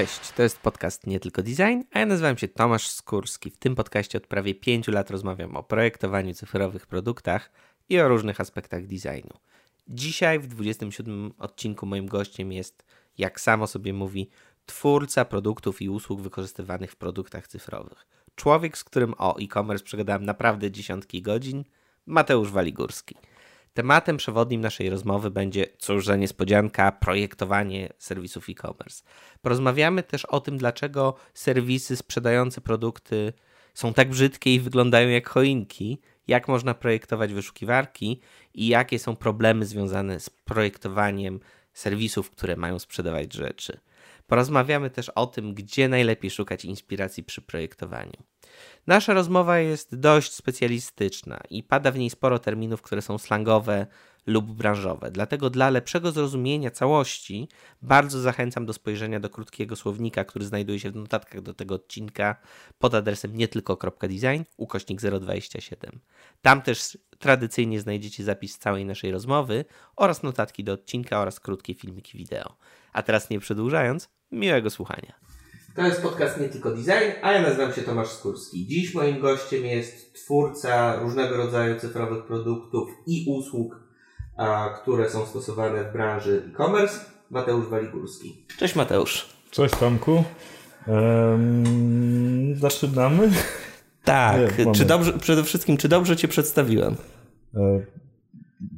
Cześć, to jest podcast Nie Tylko Design, a ja nazywam się Tomasz Skórski. W tym podcaście od prawie 5 lat rozmawiam o projektowaniu cyfrowych produktach i o różnych aspektach designu. Dzisiaj w 27 odcinku moim gościem jest, jak samo sobie mówi, twórca produktów i usług wykorzystywanych w produktach cyfrowych. Człowiek, z którym o e-commerce przegadałem naprawdę dziesiątki godzin, Mateusz Waligórski. Tematem przewodnim naszej rozmowy będzie, cóż za niespodzianka, projektowanie serwisów e-commerce. Porozmawiamy też o tym, dlaczego serwisy sprzedające produkty są tak brzydkie i wyglądają jak choinki, jak można projektować wyszukiwarki i jakie są problemy związane z projektowaniem serwisów, które mają sprzedawać rzeczy. Porozmawiamy też o tym, gdzie najlepiej szukać inspiracji przy projektowaniu. Nasza rozmowa jest dość specjalistyczna i pada w niej sporo terminów, które są slangowe lub branżowe. Dlatego dla lepszego zrozumienia całości bardzo zachęcam do spojrzenia do krótkiego słownika, który znajduje się w notatkach do tego odcinka pod adresem nietylko.design ukośnik 027. Tam też tradycyjnie znajdziecie zapis całej naszej rozmowy oraz notatki do odcinka oraz krótkie filmiki wideo. A teraz nie przedłużając, miłego słuchania. To jest podcast nie tylko design, a ja nazywam się Tomasz Skórski. Dziś moim gościem jest twórca różnego rodzaju cyfrowych produktów i usług, a, które są stosowane w branży e-commerce, Mateusz Waligórski. Cześć Mateusz. Cześć Tomku. Um, zaczynamy? Tak. Nie, czy dobrze, przede wszystkim, czy dobrze Cię przedstawiłem? E,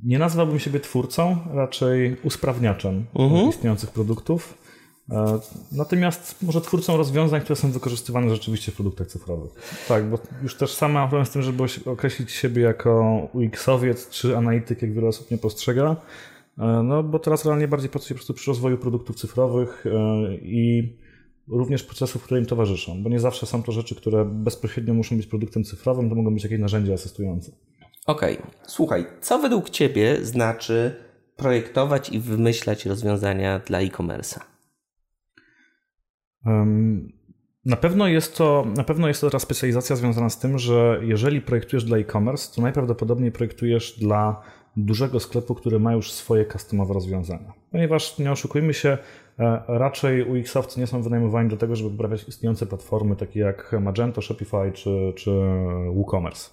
nie nazwałbym siebie twórcą, raczej usprawniaczem uh mhm. -huh. istniejących produktów. E, natomiast może twórcą rozwiązań, które są wykorzystywane rzeczywiście w produktach cyfrowych. Tak, bo już też sama mam problem z tym, żeby określić siebie jako UX-owiec czy analityk, jak wiele osób nie postrzega. E, no bo teraz realnie bardziej pracuję po prostu przy rozwoju produktów cyfrowych e, i również procesów, które im towarzyszą, bo nie zawsze są to rzeczy, które bezpośrednio muszą być produktem cyfrowym, to mogą być jakieś narzędzia asystujące. Okej, okay. słuchaj, co według Ciebie znaczy projektować i wymyślać rozwiązania dla e-commerce'a? Na pewno, jest to, na pewno jest to teraz specjalizacja związana z tym, że jeżeli projektujesz dla e-commerce, to najprawdopodobniej projektujesz dla dużego sklepu, który ma już swoje customowe rozwiązania. Ponieważ nie oszukujmy się, e, raczej UX-owcy nie są wynajmowani do tego, żeby poprawiać istniejące platformy takie jak Magento, Shopify czy, czy WooCommerce.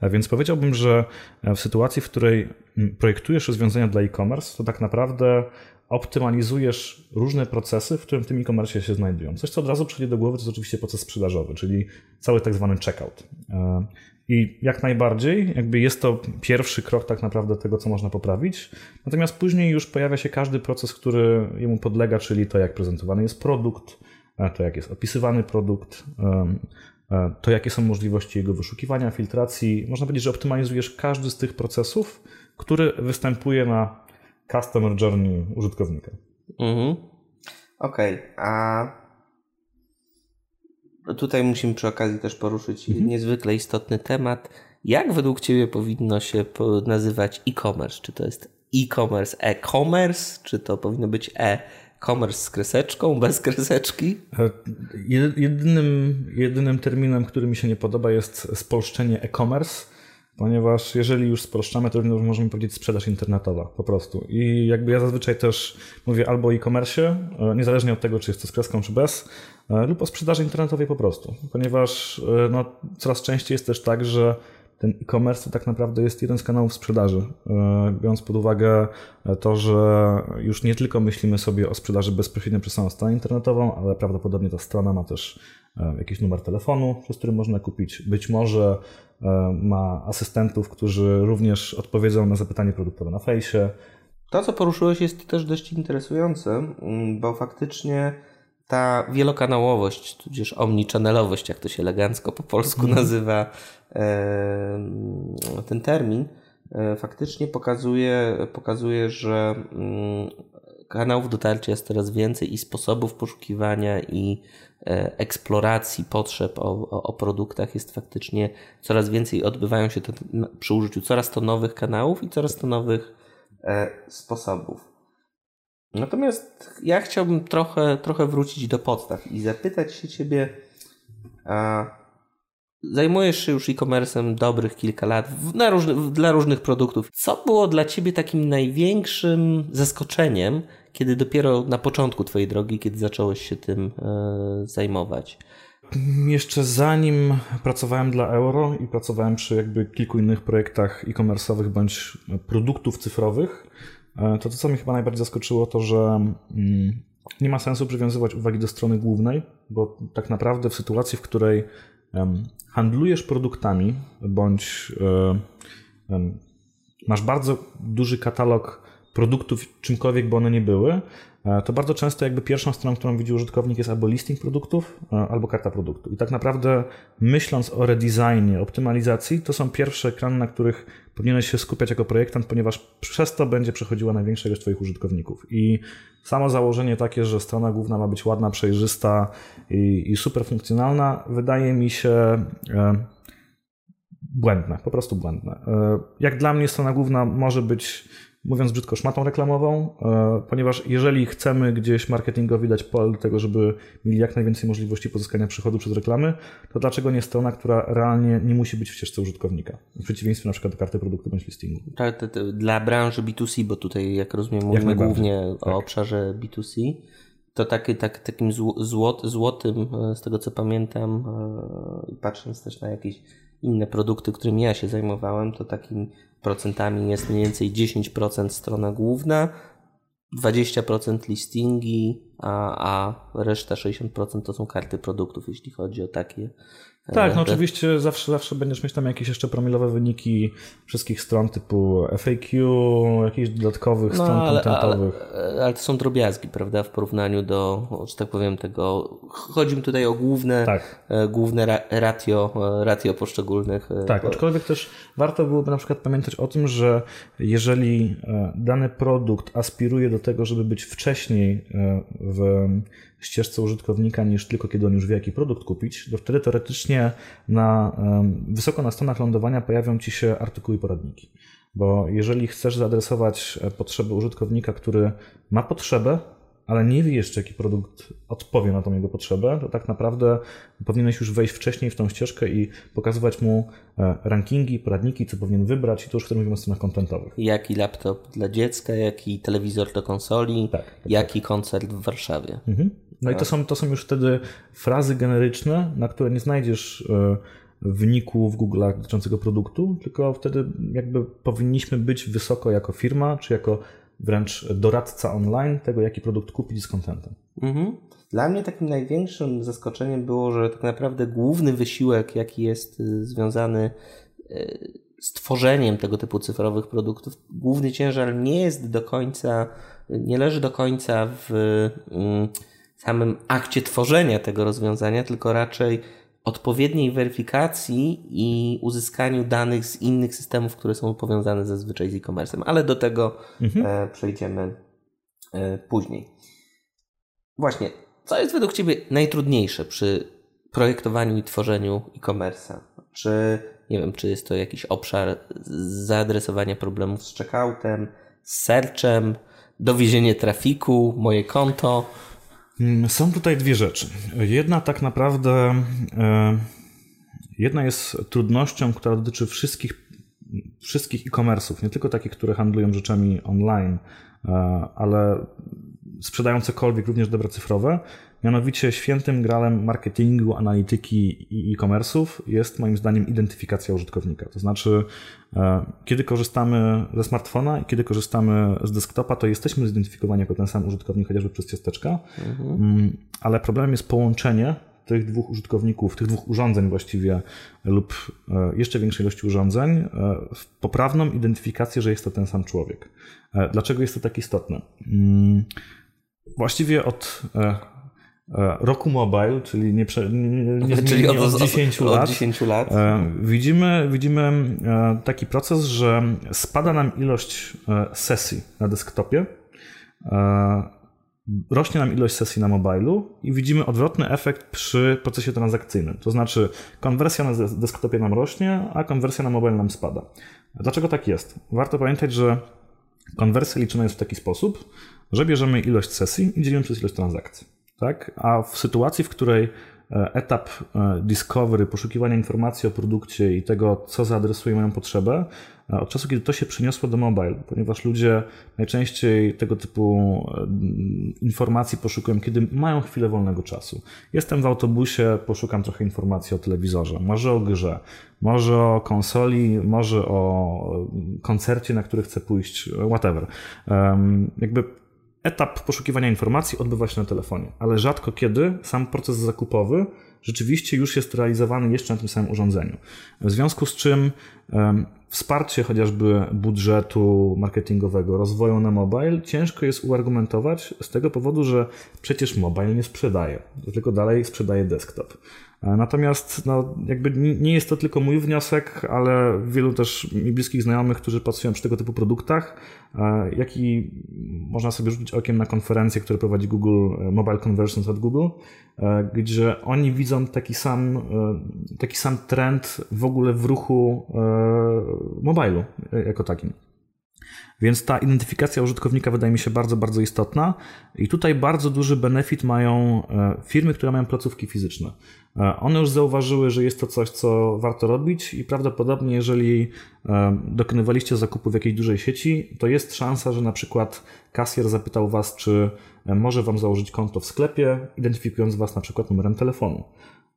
E, więc powiedziałbym, że w sytuacji, w której projektujesz rozwiązania dla e-commerce, to tak naprawdę optymalizujesz różne procesy, w którym w tym e-commerce się znajdują. Coś, co od razu przychodzi do głowy, to jest oczywiście proces sprzedażowy, czyli cały tak zwany checkout. E, I jak najbardziej, jakby jest to pierwszy krok tak naprawdę tego, co można poprawić. Natomiast później już pojawia się każdy proces, który jemu podlega, czyli to, jak prezentowany jest produkt, e, to, jak jest opisywany produkt, e, to, jakie są możliwości jego wyszukiwania, filtracji. Można powiedzieć, że optymalizujesz każdy z tych procesów, który występuje na customer journey użytkownika. Mhm. Okej, okay. a tutaj musimy przy okazji też poruszyć mhm. niezwykle istotny temat. Jak według Ciebie powinno się nazywać e-commerce? Czy to jest e-commerce, e-commerce, czy to powinno być e-commerce z kreseczką, bez kreseczki? E, jedynym, jedynym terminem, który mi się nie podoba jest spolszczenie e-commerce ponieważ jeżeli już sproszczamy, to możemy powiedzieć sprzedaż internetowa po prostu. I jakby ja zazwyczaj też mówię albo o e-commerce, e, niezależnie od tego, czy jest to z kreską, czy bez, e, lub o sprzedaży internetowej po prostu, ponieważ e, no, coraz częściej jest też tak, że ten e-commerce to tak naprawdę jest jeden z kanałów sprzedaży. Biorąc pod uwagę to, że już nie tylko myślimy sobie o sprzedaży bezpośrednio przez samą stronę internetową, ale prawdopodobnie ta strona ma też jakiś numer telefonu, przez który można kupić. Być może ma asystentów, którzy również odpowiedzą na zapytanie produktowe na fejsie. To, co poruszyłeś, jest też dość interesujące, mm, bo faktycznie ta wielokanałowość, tudzież omnichannelowość, jak to się elegancko po polsku mm. nazywa ten termin, e, faktycznie pokazuje, pokazuje że mm, kanałów dotarcia jest coraz więcej i sposobów poszukiwania i e, eksploracji potrzeb o, o, produktach jest faktycznie coraz więcej. Odbywają się to przy użyciu coraz to nowych kanałów i coraz to nowych e, sposobów. Natomiast ja chciałbym trochę, trochę wrócić do podstaw i zapytać się Ciebie, Zajmujesz się już e-commerce'em dobrych kilka lat dla różnych produktów. Co było dla Ciebie takim największym zaskoczeniem, kiedy dopiero na początku Twojej drogi, kiedy zacząłeś się tym e, zajmować? Jeszcze zanim pracowałem dla Euro i pracowałem przy jakby kilku innych projektach e-commerce'owych bądź produktów cyfrowych, e, to to, co mnie chyba najbardziej zaskoczyło, to że mm, nie ma sensu przywiązywać uwagi do strony głównej, bo tak naprawdę w sytuacji, w której handlujesz produktami bądź e, masz bardzo duży katalog produktów, czymkolwiek by one nie były, e, to bardzo często jakby pierwszą stroną, którą widzi użytkownik jest albo listing produktów, e, albo karta produktu. I tak naprawdę myśląc o redesignie, optymalizacji, to są pierwsze ekrany, na których powinieneś się skupiać jako projektant, ponieważ przez to będzie przechodziła największa ilość Twoich użytkowników. I samo założenie takie, że strona główna ma być ładna, przejrzysta i, i super funkcjonalna, wydaje mi się e, błędne, po prostu błędne. Jak dla mnie strona główna może być mówiąc brzydko, szmatą reklamową, e, ponieważ jeżeli chcemy gdzieś marketingowi dać pole do tego, żeby mieli jak najwięcej możliwości pozyskania przychodu przez reklamy, to dlaczego nie strona, która realnie nie musi być w ścieżce użytkownika? W przeciwieństwie na przykład do karty produktu bądź listingu. Tak, dla branży B2C, bo tutaj, jak rozumiem, mówimy głównie tak. o obszarze B2C, to taki, tak, takim złot, złotym, e, z tego co pamiętam, e, patrząc też na jakieś inne produkty, którymi ja się zajmowałem, to takim procentami jest mniej więcej 10% strona główna, 20% listingi, a, a reszta 60% to są karty produktów, jeśli chodzi o takie tak, no oczywiście zawsze, zawsze będziesz mieć tam jakieś jeszcze promilowe wyniki wszystkich stron typu FAQ, jakichś dodatkowych no, stron ale, kontentowych. Ale, ale, to są drobiazgi, prawda, w porównaniu do, że tak powiem, tego. Chodzi mi tutaj o główne, tak. E, główne ratio, e, ratio poszczególnych. E, tak, aczkolwiek też warto byłoby na przykład pamiętać o tym, że jeżeli dany produkt aspiruje do tego, żeby być wcześniej w ścieżce użytkownika niż tylko kiedy on już wie, jaki produkt kupić, to wtedy teoretycznie na, wysoko na stronach lądowania pojawią Ci się artykuły i poradniki. Bo jeżeli chcesz zaadresować e, potrzeby użytkownika, który ma potrzebę, ale nie wie jeszcze, jaki produkt odpowie na tą jego potrzebę, to tak naprawdę powinieneś już wejść wcześniej w tą ścieżkę i pokazywać mu e, rankingi, poradniki, co powinien wybrać i to już wtedy mówimy o stronach kontentowych. Jaki laptop dla dziecka, jaki telewizor do konsoli, tak, tak, jaki tak. koncert w Warszawie. Mhm. No i to są, to są już wtedy frazy generyczne, na które nie znajdziesz e, wyniku w Google dotyczącego produktu, tylko wtedy jakby powinniśmy być wysoko jako firma, czy jako wręcz doradca online tego, jaki produkt kupić z kontentem. Mhm. Dla mnie takim największym zaskoczeniem było, że tak naprawdę główny wysiłek, jaki jest y, związany y, z tworzeniem tego typu cyfrowych produktów, główny ciężar nie jest do końca, nie leży do końca w mm, samym akcie tworzenia tego rozwiązania, tylko raczej odpowiedniej weryfikacji i uzyskaniu danych z innych systemów, które są powiązane zazwyczaj z e-commerce'em, ale do tego mhm. E, przejdziemy e, później. Właśnie, co jest według Ciebie najtrudniejsze przy projektowaniu i tworzeniu e-commerce'a? Czy, nie wiem, czy jest to jakiś obszar zaadresowania problemów z checkoutem, z searchem, dowiezienie trafiku, moje konto? Mm, są tutaj dwie rzeczy. Jedna tak naprawdę, e, jedna jest trudnością, która dotyczy wszystkich, wszystkich e-commerce'ów, nie tylko takich, które handlują rzeczami online, e, ale sprzedają cokolwiek, również dobra cyfrowe. Mianowicie świętym gralem marketingu, analityki i e-commerce'ów jest moim zdaniem identyfikacja użytkownika. To znaczy, e, kiedy korzystamy ze smartfona i kiedy korzystamy z desktopa, to jesteśmy zidentyfikowani jako ten sam użytkownik, chociażby przez ciasteczka, mhm. Mm, ale problemem jest połączenie tych dwóch użytkowników, tych dwóch urządzeń właściwie lub e, jeszcze większej ilości urządzeń e, w poprawną identyfikację, że jest to ten sam człowiek. Dlaczego jest to tak istotne? Mm, właściwie od Roku Mobile, czyli nie, nie, nie, czyli od, od, 10 od, lat, od 10 lat. E, widzimy, widzimy e, taki proces, że spada nam ilość sesji na desktopie, rośnie nam ilość sesji na mobilu i widzimy odwrotny efekt przy procesie transakcyjnym. To znaczy konwersja na desktopie nam rośnie, a konwersja na mobile nam spada. Dlaczego tak jest? Warto pamiętać, że konwersja liczona jest w taki sposób, że bierzemy ilość sesji i dzielimy przez ilość transakcji tak? A w sytuacji, w której etap discovery, poszukiwania informacji o produkcie i tego, co zaadresuje moją potrzebę, od czasu, kiedy to się przyniosło do mobile, ponieważ ludzie najczęściej tego typu informacji poszukują, kiedy mają chwilę wolnego czasu. Jestem w autobusie, poszukam trochę informacji o telewizorze, może o grze, może o konsoli, może o koncercie, na który chcę pójść, whatever. Jakby etap poszukiwania informacji odbywa się na telefonie, ale rzadko kiedy sam proces zakupowy rzeczywiście już jest realizowany jeszcze na tym samym urządzeniu. W związku z czym wsparcie chociażby budżetu marketingowego, rozwoju na mobile ciężko jest uargumentować z tego powodu, że przecież mobile nie sprzedaje, tylko dalej sprzedaje desktop. E, natomiast no, jakby nie jest to tylko mój wniosek, ale wielu też mi bliskich znajomych, którzy pracują przy tego typu produktach, e, jak i można sobie rzucić okiem na konferencje, które prowadzi Google, e, Mobile Conversions od Google, gdzie oni widzą taki sam, taki sam trend w ogóle w ruchu mobilu jako takim. Więc ta identyfikacja użytkownika wydaje mi się bardzo, bardzo istotna. I tutaj bardzo duży benefit mają e, firmy, które mają placówki fizyczne. E, one już zauważyły, że jest to coś, co warto robić, i prawdopodobnie, jeżeli e, dokonywaliście zakupu w jakiejś dużej sieci, to jest szansa, że na przykład kasjer zapytał Was, czy może Wam założyć konto w sklepie, identyfikując Was na przykład numerem telefonu.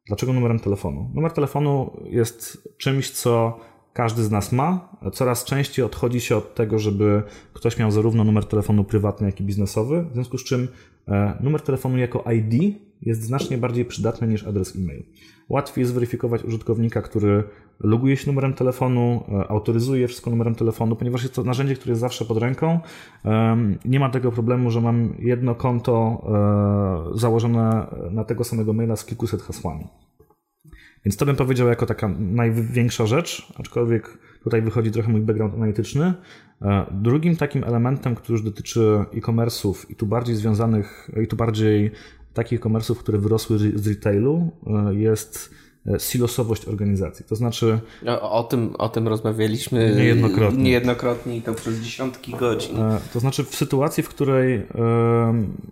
Dlaczego numerem telefonu? Numer telefonu jest czymś, co każdy z nas ma. Coraz częściej odchodzi się od tego, żeby ktoś miał zarówno numer telefonu prywatny, jak i biznesowy, w związku z czym e, numer telefonu jako ID jest znacznie bardziej przydatny niż adres e-mail. Łatwiej jest zweryfikować użytkownika, który loguje się numerem telefonu, e, autoryzuje wszystko numerem telefonu, ponieważ jest to narzędzie, które jest zawsze pod ręką. Nie ma tego problemu, że mam jedno konto e, założone na tego samego maila z kilkuset hasłami. Więc to bym powiedział jako taka największa rzecz, aczkolwiek tutaj wychodzi trochę mój background analityczny. E, drugim takim elementem, który już dotyczy e-commerce'ów i tu bardziej związanych, i tu bardziej takich e-commerce'ów, które wyrosły z retailu, e, jest e, silosowość organizacji. To znaczy. O, o, tym, o tym rozmawialiśmy niejednokrotnie. niejednokrotnie i to przez dziesiątki godzin. To znaczy, w sytuacji, w której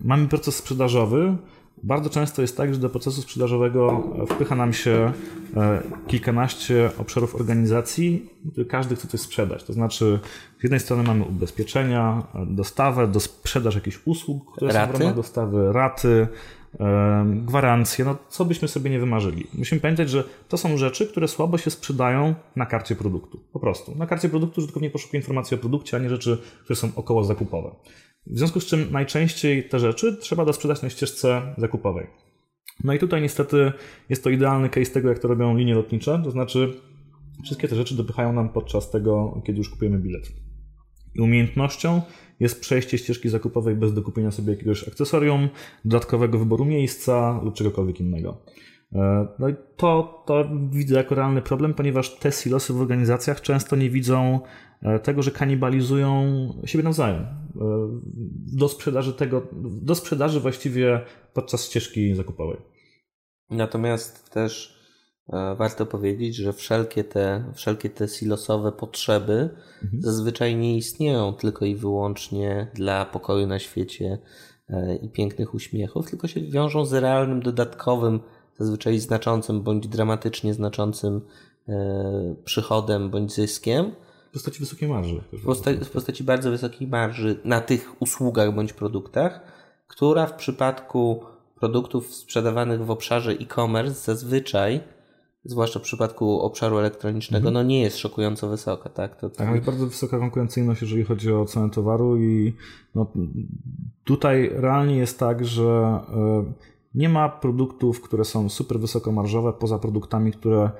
mamy proces sprzedażowy, bardzo często jest tak, że do procesu sprzedażowego wpycha nam się e, kilkanaście obszarów organizacji, każdy chce coś sprzedać. To znaczy, z jednej strony mamy ubezpieczenia, dostawę, do sprzedaż jakichś usług, które raty? są w ramach dostawy, raty, e, gwarancje, no co byśmy sobie nie wymarzyli. Musimy pamiętać, że to są rzeczy, które słabo się sprzedają na karcie produktu. Po prostu. Na karcie produktu użytkownik poszukuje informacji o produkcie, a nie rzeczy, które są około zakupowe. W związku z czym najczęściej te rzeczy trzeba dosprzedać na ścieżce zakupowej. No i tutaj niestety jest to idealny case tego, jak to robią linie lotnicze, to znaczy wszystkie te rzeczy dopychają nam podczas tego, kiedy już kupujemy bilet. I umiejętnością jest przejście ścieżki zakupowej bez dokupienia sobie jakiegoś akcesorium, dodatkowego wyboru miejsca lub czegokolwiek innego. E, no i to, to widzę jako realny problem, ponieważ te silosy w organizacjach często nie widzą E, tego, że kanibalizują siebie nawzajem. E, do sprzedaży tego, do sprzedaży właściwie podczas ścieżki zakupowej. Natomiast też warto powiedzieć, że wszelkie te, wszelkie te silosowe potrzeby mhm. zazwyczaj nie istnieją tylko i wyłącznie dla pokoju na świecie i pięknych uśmiechów, tylko się wiążą z realnym, dodatkowym, zazwyczaj znaczącym bądź dramatycznie znaczącym przychodem bądź zyskiem w postaci wysokiej marży. W postaci, w postaci bardzo wysokiej marży na tych usługach bądź produktach, która w przypadku produktów sprzedawanych w obszarze e-commerce zazwyczaj, zwłaszcza w przypadku obszaru elektronicznego, mhm. no nie jest szokująco wysoka. Tak, to, to... tak jest bardzo wysoka konkurencyjność, jeżeli chodzi o cenę towaru i no, tutaj realnie jest tak, że e, nie ma produktów, które są super wysokomarżowe poza produktami, które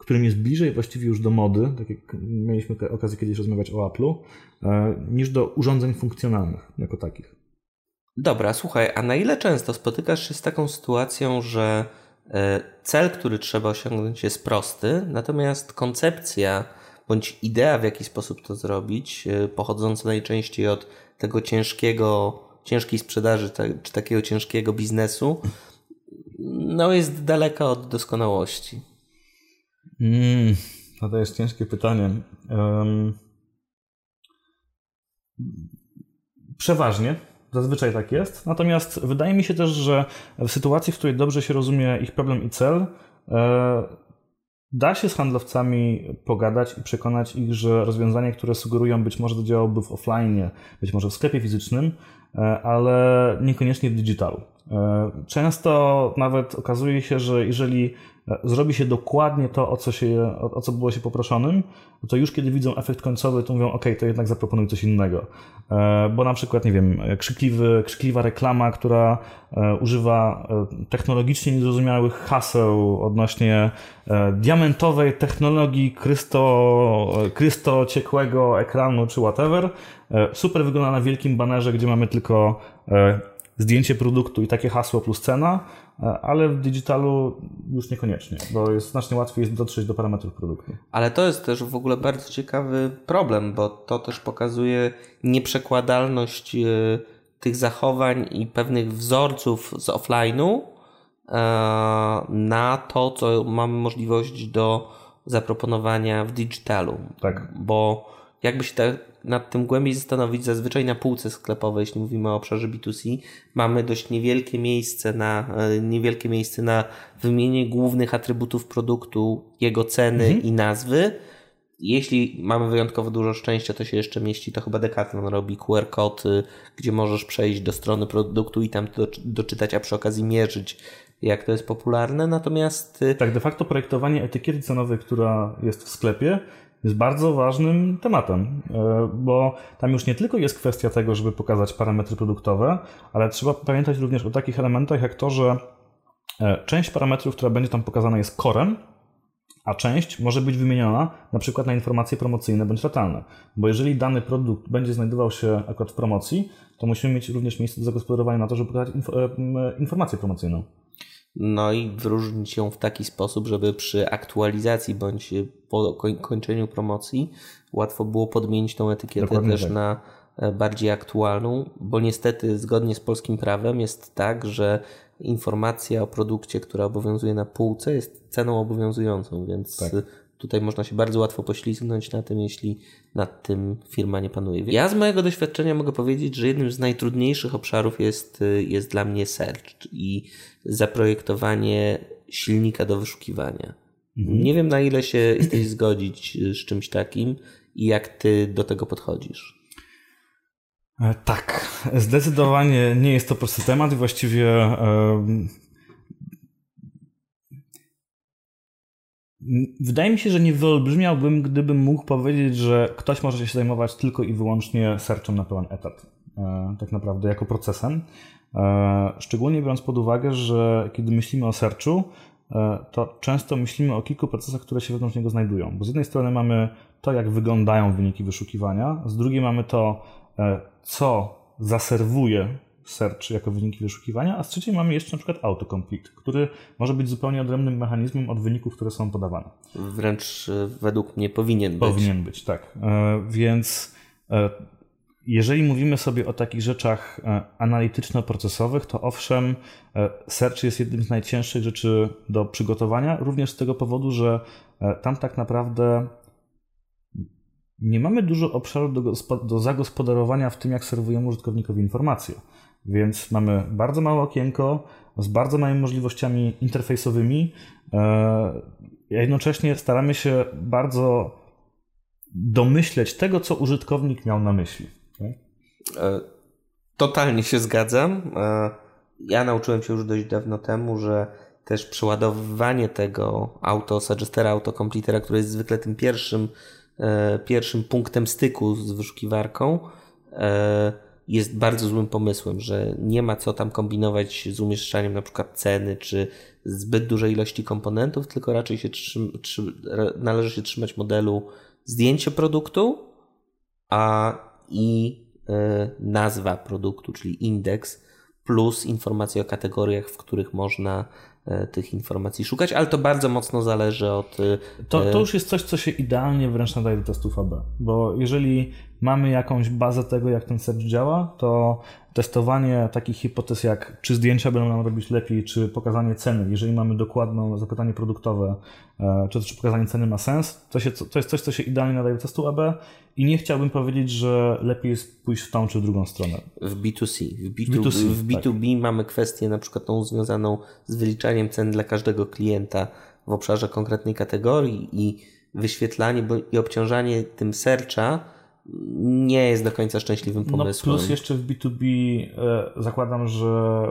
którym jest bliżej właściwie już do mody, tak jak mieliśmy okazję kiedyś rozmawiać o Apple'u, e, niż do urządzeń funkcjonalnych jako takich. Dobra, słuchaj, a na ile często spotykasz się z taką sytuacją, że e, cel, który trzeba osiągnąć jest prosty, natomiast koncepcja bądź idea, w jaki sposób to zrobić, e, pochodząca najczęściej od tego ciężkiego, ciężkiej sprzedaży, czy takiego ciężkiego biznesu, no jest daleka od doskonałości. Mm, no to jest ciężkie pytanie. Um, przeważnie, Zazwyczaj tak jest. Natomiast wydaje mi się też, że w sytuacji, w której dobrze się rozumie ich problem i cel, e, da się z handlowcami pogadać i przekonać ich, że rozwiązanie, które sugerują, być może działałoby w offline, być może w sklepie fizycznym, e, ale niekoniecznie w digitalu. E, często nawet okazuje się, że jeżeli zrobi się dokładnie to, o co, się, o, co było się poproszonym, to już kiedy widzą efekt końcowy, to mówią, ok, to jednak zaproponuj coś innego. E, bo na przykład, nie wiem, krzykliwy, krzykliwa reklama, która używa technologicznie niezrozumiałych haseł odnośnie diamentowej technologii krysto, krysto ciekłego ekranu czy whatever, super wygląda na wielkim banerze, gdzie mamy tylko zdjęcie produktu i takie hasło plus cena, e, ale w digitalu już niekoniecznie, bo jest znacznie łatwiej jest dotrzeć do parametrów produktu. Ale to jest też w ogóle bardzo ciekawy problem, bo to też pokazuje nieprzekładalność e, tych zachowań i pewnych wzorców z offline'u e, na to, co mamy możliwość do zaproponowania w digitalu. Tak. Bo jakby się tak nad tym głębiej zastanowić, zazwyczaj na półce sklepowej, jeśli mówimy o obszarze B2C, mamy dość niewielkie miejsce na, e, niewielkie miejsce na wymienienie głównych atrybutów produktu, jego ceny mhm. i nazwy. Jeśli mamy wyjątkowo dużo szczęścia, to się jeszcze mieści, to chyba Decathlon robi QR kody, gdzie możesz przejść do strony produktu i tam do, doczytać, a przy okazji mierzyć, jak to jest popularne. Natomiast. E, tak, de facto projektowanie etykiety cenowej, która jest w sklepie, jest bardzo ważnym tematem, e, bo tam już nie tylko jest kwestia tego, żeby pokazać parametry produktowe, ale trzeba pamiętać również o takich elementach jak to, że e, część parametrów, która będzie tam pokazana jest korem, a część może być wymieniona na przykład na informacje promocyjne bądź ratalne. Bo jeżeli dany produkt będzie znajdował się akurat w promocji, to musimy mieć również miejsce do zagospodarowania na to, żeby pokazać e, informację promocyjną. No i wyróżnić ją w taki sposób, żeby przy aktualizacji bądź po kończeniu promocji łatwo było podmienić tą etykietę Dokładnie też tak. na e, bardziej aktualną, bo niestety zgodnie z polskim prawem jest tak, że informacja o produkcie, która obowiązuje na półce jest ceną obowiązującą, więc tak. Tutaj można się bardzo łatwo poślizgnąć na tym, jeśli nad tym firma nie panuje. Ja z mojego doświadczenia mogę powiedzieć, że jednym z najtrudniejszych obszarów jest, jest dla mnie search i zaprojektowanie silnika do wyszukiwania. Mhm. Nie wiem, na ile się jesteś zgodzić z czymś takim i jak ty do tego podchodzisz. E, tak, zdecydowanie nie jest to prosty temat. Właściwie Wydaje mi się, że nie wyolbrzymiałbym, gdybym mógł powiedzieć, że ktoś może się zajmować tylko i wyłącznie searchem na pełen etat. E, tak naprawdę jako procesem. E, szczególnie biorąc pod uwagę, że kiedy myślimy o searchu, e, to często myślimy o kilku procesach, które się wewnątrz niego znajdują. Bo z jednej strony mamy to, jak wyglądają wyniki wyszukiwania, z drugiej mamy to, co zaserwuje search jako wyniki wyszukiwania, a z trzeciej mamy jeszcze na przykład autocomplete, który może być zupełnie odrębnym mechanizmem od wyników, które są podawane. Wręcz e, według mnie powinien być. Powinien być, tak. E, więc e, jeżeli mówimy sobie o takich rzeczach analityczno-procesowych, to owszem, search jest jednym z najcięższych rzeczy do przygotowania, również z tego powodu, że tam tak naprawdę nie mamy dużo obszaru do, do zagospodarowania w tym, jak serwujemy użytkownikowi informacje. Więc mamy bardzo małe okienko z bardzo małymi możliwościami interfejsowymi. E, jednocześnie staramy się bardzo domyśleć tego, co użytkownik miał na myśli. E, totalnie się zgadzam. E, ja nauczyłem się już dość dawno temu, że też przeładowywanie tego auto, suggestera, autocompletera, który jest zwykle tym pierwszym, pierwszym punktem styku z wyszukiwarką, jest bardzo złym pomysłem, że nie ma co tam kombinować z umieszczaniem na przykład ceny czy zbyt dużej ilości komponentów, tylko raczej się trzym, należy się trzymać modelu zdjęcie produktu a i y, nazwa produktu, czyli indeks plus informacje o kategoriach, w których można e, tych informacji szukać, ale to bardzo mocno zależy od. To, to już jest coś, co się idealnie wręcz nadaje do testów AB, bo jeżeli mamy jakąś bazę tego, jak ten search działa, to testowanie takich hipotez jak czy zdjęcia będą nam robić lepiej, czy pokazanie ceny, jeżeli mamy dokładne zapytanie produktowe, e, czy, czy pokazanie ceny ma sens, to, się, to jest coś, co się idealnie nadaje do testu AB i nie chciałbym powiedzieć, że lepiej jest pójść w tą czy w drugą stronę. W B2C. W, B2, B2C, w B2B tak. mamy kwestię na przykład tą związaną z wyliczaniem cen dla każdego klienta w obszarze konkretnej kategorii i wyświetlanie i obciążanie tym searcha nie jest do końca szczęśliwym pomysłem. No plus jeszcze w B2B e, zakładam, że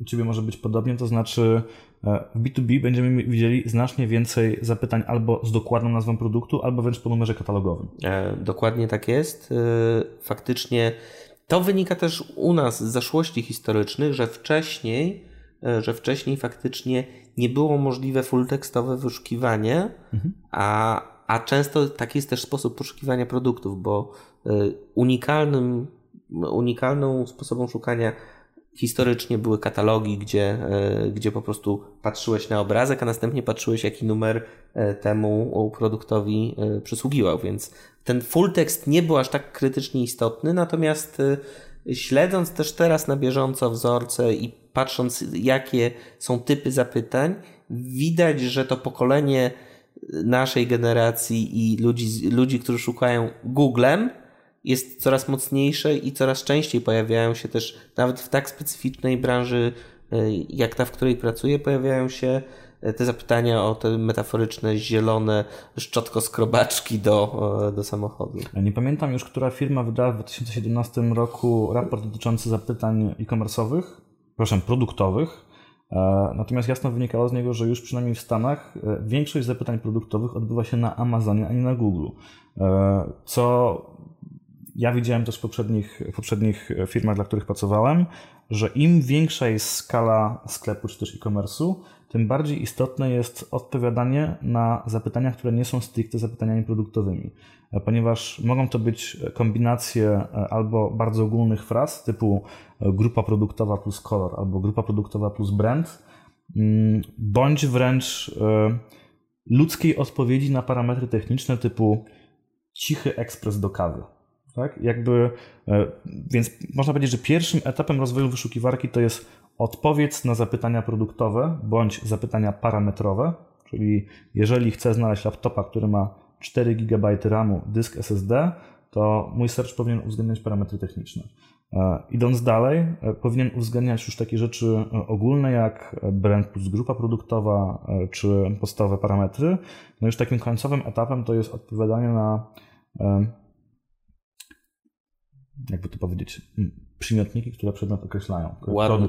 u Ciebie może być podobnie, to znaczy e, w B2B będziemy widzieli znacznie więcej zapytań albo z dokładną nazwą produktu, albo wręcz po numerze katalogowym. E, dokładnie tak jest. Faktycznie to wynika też u nas z zaszłości historycznych, że wcześniej, że wcześniej faktycznie nie było możliwe full tekstowe wyszukiwanie, mhm. a a często taki jest też sposób poszukiwania produktów, bo e, unikalnym, unikalną sposobem szukania historycznie były katalogi, gdzie, e, gdzie po prostu patrzyłeś na obrazek, a następnie patrzyłeś, jaki numer e, temu produktowi przysługiwał, więc ten full tekst nie był aż tak krytycznie istotny, natomiast śledząc też teraz na bieżąco wzorce i patrząc, jakie są typy zapytań, widać, że to pokolenie naszej generacji i ludzi, ludzi, którzy szukają Googlem, jest coraz mocniejsze i coraz częściej pojawiają się też, nawet w tak specyficznej branży, e, jak ta, w której pracuję, pojawiają się e, te zapytania o te metaforyczne, zielone szczotko-skrobaczki do, e, do samochodu. Nie pamiętam już, która firma wydała w 2017 roku raport dotyczący zapytań e-commerce'owych, proszę, produktowych natomiast jasno wynikało z niego, że już przynajmniej w Stanach e, większość zapytań produktowych odbywa się na Amazonie, a nie na Google. E, co ja widziałem też w poprzednich, poprzednich firmach, dla których pracowałem, że im większa jest skala sklepu czy też e-commerce'u, tym bardziej istotne jest odpowiadanie na zapytania, które nie są stricte zapytaniami produktowymi, ponieważ mogą to być kombinacje albo bardzo ogólnych fraz typu grupa produktowa plus kolor albo grupa produktowa plus brand, mm, bądź wręcz e, ludzkiej odpowiedzi na parametry techniczne typu cichy ekspres do kawy. Tak? Jakby, e, więc można powiedzieć, że pierwszym etapem rozwoju wyszukiwarki to jest odpowiedź na zapytania produktowe bądź zapytania parametrowe, czyli jeżeli chcę znaleźć laptopa, który ma 4 GB RAMu, dysk SSD, to mój search powinien uwzględniać parametry techniczne. E, idąc dalej, e, powinien uwzględniać już takie rzeczy e, ogólne jak brand plus grupa produktowa czy podstawowe parametry. No już takim końcowym etapem to jest odpowiadanie na jakby to powiedzieć, przymiotniki, które przedmiot określają, ładny,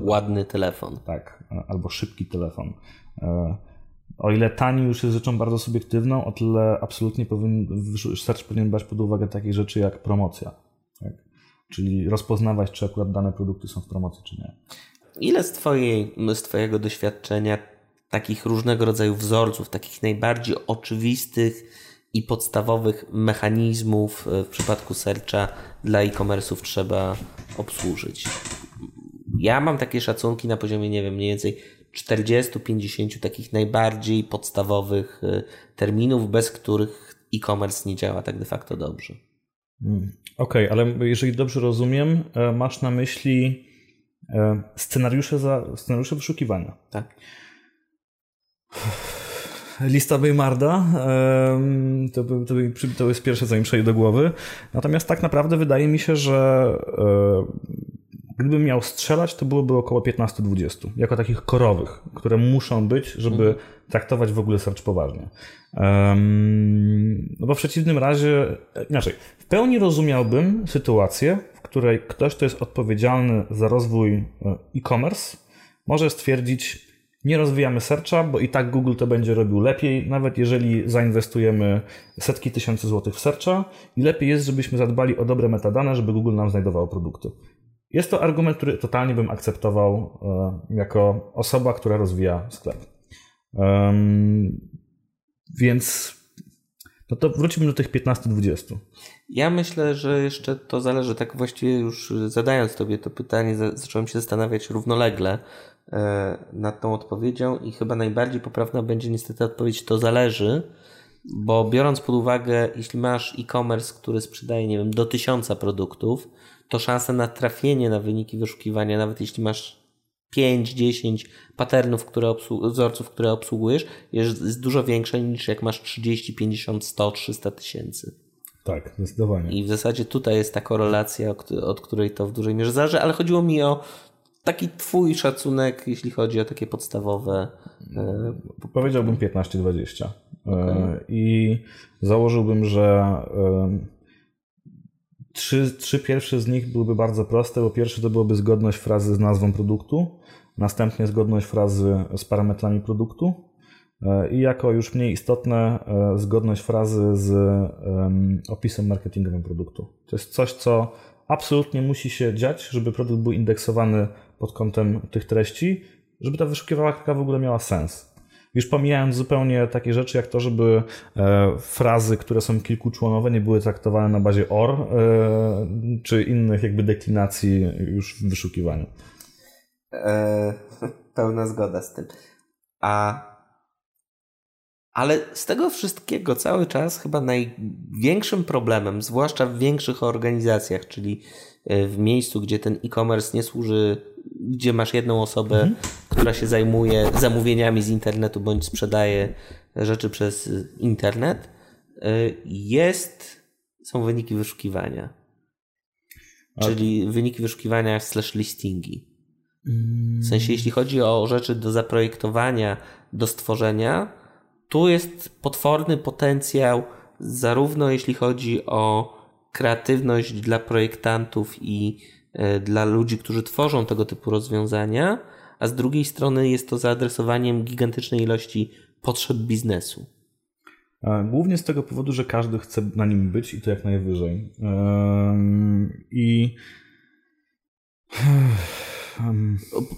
Ładny telefon. Tak, albo szybki telefon. O ile tani już jest rzeczą bardzo subiektywną, o tyle absolutnie powinien, search powinien brać pod uwagę takie rzeczy jak promocja. Tak? Czyli rozpoznawać, czy akurat dane produkty są w promocji, czy nie. Ile z, twojej, z Twojego doświadczenia takich różnego rodzaju wzorców, takich najbardziej oczywistych i podstawowych mechanizmów e, w przypadku searcha dla e-commerce'ów trzeba obsłużyć? Ja mam takie szacunki na poziomie, nie wiem, mniej więcej 40-50 takich najbardziej podstawowych e, terminów, bez których e-commerce nie działa tak de facto dobrze. Hmm. Okej, okay, ale jeżeli dobrze rozumiem, e, masz na myśli scenariusze, za, scenariusze wyszukiwania. Tak. Lista Bejmarda to, to, to jest pierwsze, co mi przejdzie do głowy. Natomiast tak naprawdę wydaje mi się, że Gdybym miał strzelać, to byłoby około 15-20, jako takich korowych, które muszą być, żeby mhm. traktować w ogóle search poważnie. Um, no bo w przeciwnym razie, inaczej, w pełni rozumiałbym sytuację, w której ktoś, kto jest odpowiedzialny za rozwój e, e-commerce, może stwierdzić, nie rozwijamy searcha, bo i tak Google to będzie robił lepiej, nawet jeżeli zainwestujemy setki tysięcy złotych w searcha i lepiej jest, żebyśmy zadbali o dobre metadane, żeby Google nam znajdowało produkty. Jest to argument, który totalnie bym akceptował e, jako osoba, która rozwija sklep. Więc no to wrócimy do tych 15-20. Ja myślę, że jeszcze to zależy, tak właściwie już zadając Tobie to pytanie, zacząłem się zastanawiać równolegle nad tą odpowiedzią i chyba najbardziej poprawna będzie niestety odpowiedź to zależy, Bo biorąc pod uwagę, jeśli masz e-commerce, który sprzedaje, nie wiem, do tysiąca produktów, to szansa na trafienie na wyniki wyszukiwania, nawet jeśli masz 5-10 patternów, które wzorców, które obsługujesz, jest dużo większa niż jak masz 30, 50, 100, 300 tysięcy. Tak, zdecydowanie. I w zasadzie tutaj jest ta korelacja, od której to w dużej mierze zależy, ale chodziło mi o taki twój szacunek, jeśli chodzi o takie podstawowe. E, Powiedziałbym 15-20. E, okay. I założyłbym, że trzy, trzy pierwsze z nich byłyby bardzo proste, bo pierwszy to byłoby zgodność frazy z nazwą produktu, następnie zgodność frazy z parametrami produktu e, i jako już mniej istotne zgodność frazy z opisem marketingowym produktu. To jest coś, co absolutnie musi się dziać, żeby produkt był indeksowany pod kątem tych treści, żeby ta wyszukiwarka w ogóle miała sens. Już pomijając zupełnie takie rzeczy jak to, żeby e, frazy, które są kilkuczłonowe, nie były traktowane na bazie OR e, czy innych jakby deklinacji już w wyszukiwaniu. E, pełna zgoda z tym. A ale z tego wszystkiego cały czas chyba największym problemem, zwłaszcza w większych organizacjach, czyli e, w miejscu, gdzie ten e-commerce nie służy, gdzie masz jedną osobę, mhm. która się zajmuje zamówieniami z internetu bądź sprzedaje rzeczy przez internet, e, jest, są wyniki wyszukiwania. Czyli wyniki wyszukiwania slash listingi. W sensie, jeśli chodzi o rzeczy do zaprojektowania, do stworzenia, tu jest potworny potencjał, zarówno jeśli chodzi o kreatywność dla projektantów i dla ludzi, którzy tworzą tego typu rozwiązania, a z drugiej strony jest to zaadresowaniem gigantycznej ilości potrzeb biznesu. Głównie z tego powodu, że każdy chce na nim być i to jak najwyżej. I.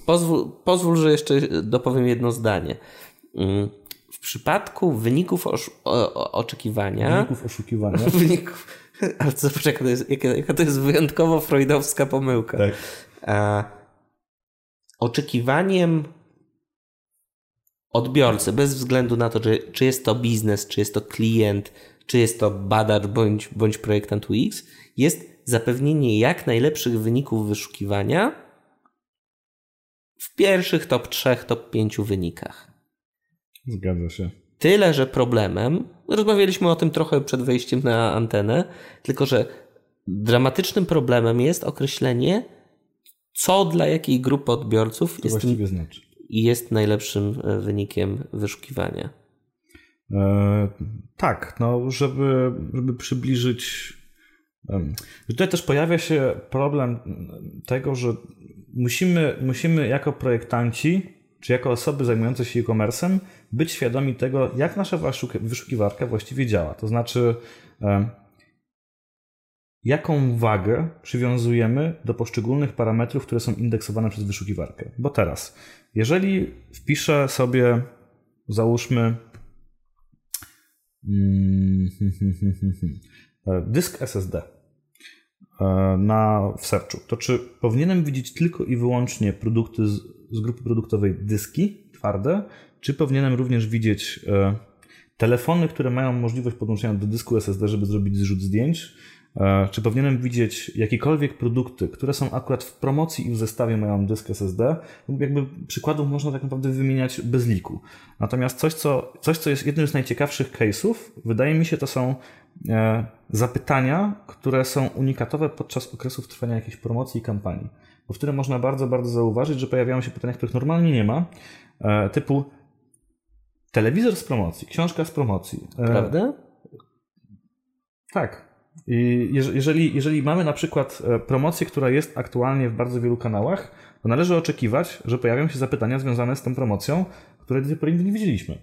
Pozwól, pozwól, że jeszcze dopowiem jedno zdanie. Mm, przypadku wyników oczekiwania. Wyników oszukiwania. Wyników, ale co, poczekaj, to jest, jaka, jaka to jest wyjątkowo freudowska pomyłka. Tak. A, oczekiwaniem odbiorcy, bez względu na to, czy, czy jest to biznes, czy jest to klient, czy jest to badacz bądź, bądź projektant UX, jest zapewnienie jak najlepszych wyników wyszukiwania w pierwszych top 3, top 5 wynikach. Zgadza się. Tyle, że problemem, rozmawialiśmy o tym trochę przed wejściem na antenę, tylko że dramatycznym problemem jest określenie, co dla jakiej grupy odbiorców to jest, właściwie znaczy. jest najlepszym e, wynikiem wyszukiwania. E, tak, no, żeby, żeby przybliżyć. Tutaj też pojawia się problem tego, że musimy, musimy jako projektanci, czy jako osoby zajmujące się e-commerce'em, być świadomi tego, jak nasza wyszukiwarka właściwie działa. To znaczy, jaką wagę przywiązujemy do poszczególnych parametrów, które są indeksowane przez wyszukiwarkę. Bo teraz, jeżeli wpiszę sobie, załóżmy, mm, dysk SSD e, na, w searchu, to czy powinienem widzieć tylko i wyłącznie produkty z, z grupy produktowej dyski twarde, czy powinienem również widzieć e, telefony, które mają możliwość podłączenia do dysku SSD, żeby zrobić zrzut zdjęć? E, czy powinienem widzieć jakiekolwiek produkty, które są akurat w promocji i w zestawie mają dysk SSD? Jakby przykładów można tak naprawdę wymieniać bez liku. Natomiast coś, co, coś, co jest jednym z najciekawszych case'ów, wydaje mi się, to są e, zapytania, które są unikatowe podczas okresów trwania jakiejś promocji i kampanii. Bo wtedy można bardzo, bardzo zauważyć, że pojawiają się pytania, których normalnie nie ma, typu Telewizor z promocji, książka z promocji. E, Prawda? Tak. I jeżeli, jeżeli mamy na przykład e, promocję, która jest aktualnie w bardzo wielu kanałach, to należy oczekiwać, że pojawią się zapytania związane z tą promocją, które do tej pory nie widzieliśmy.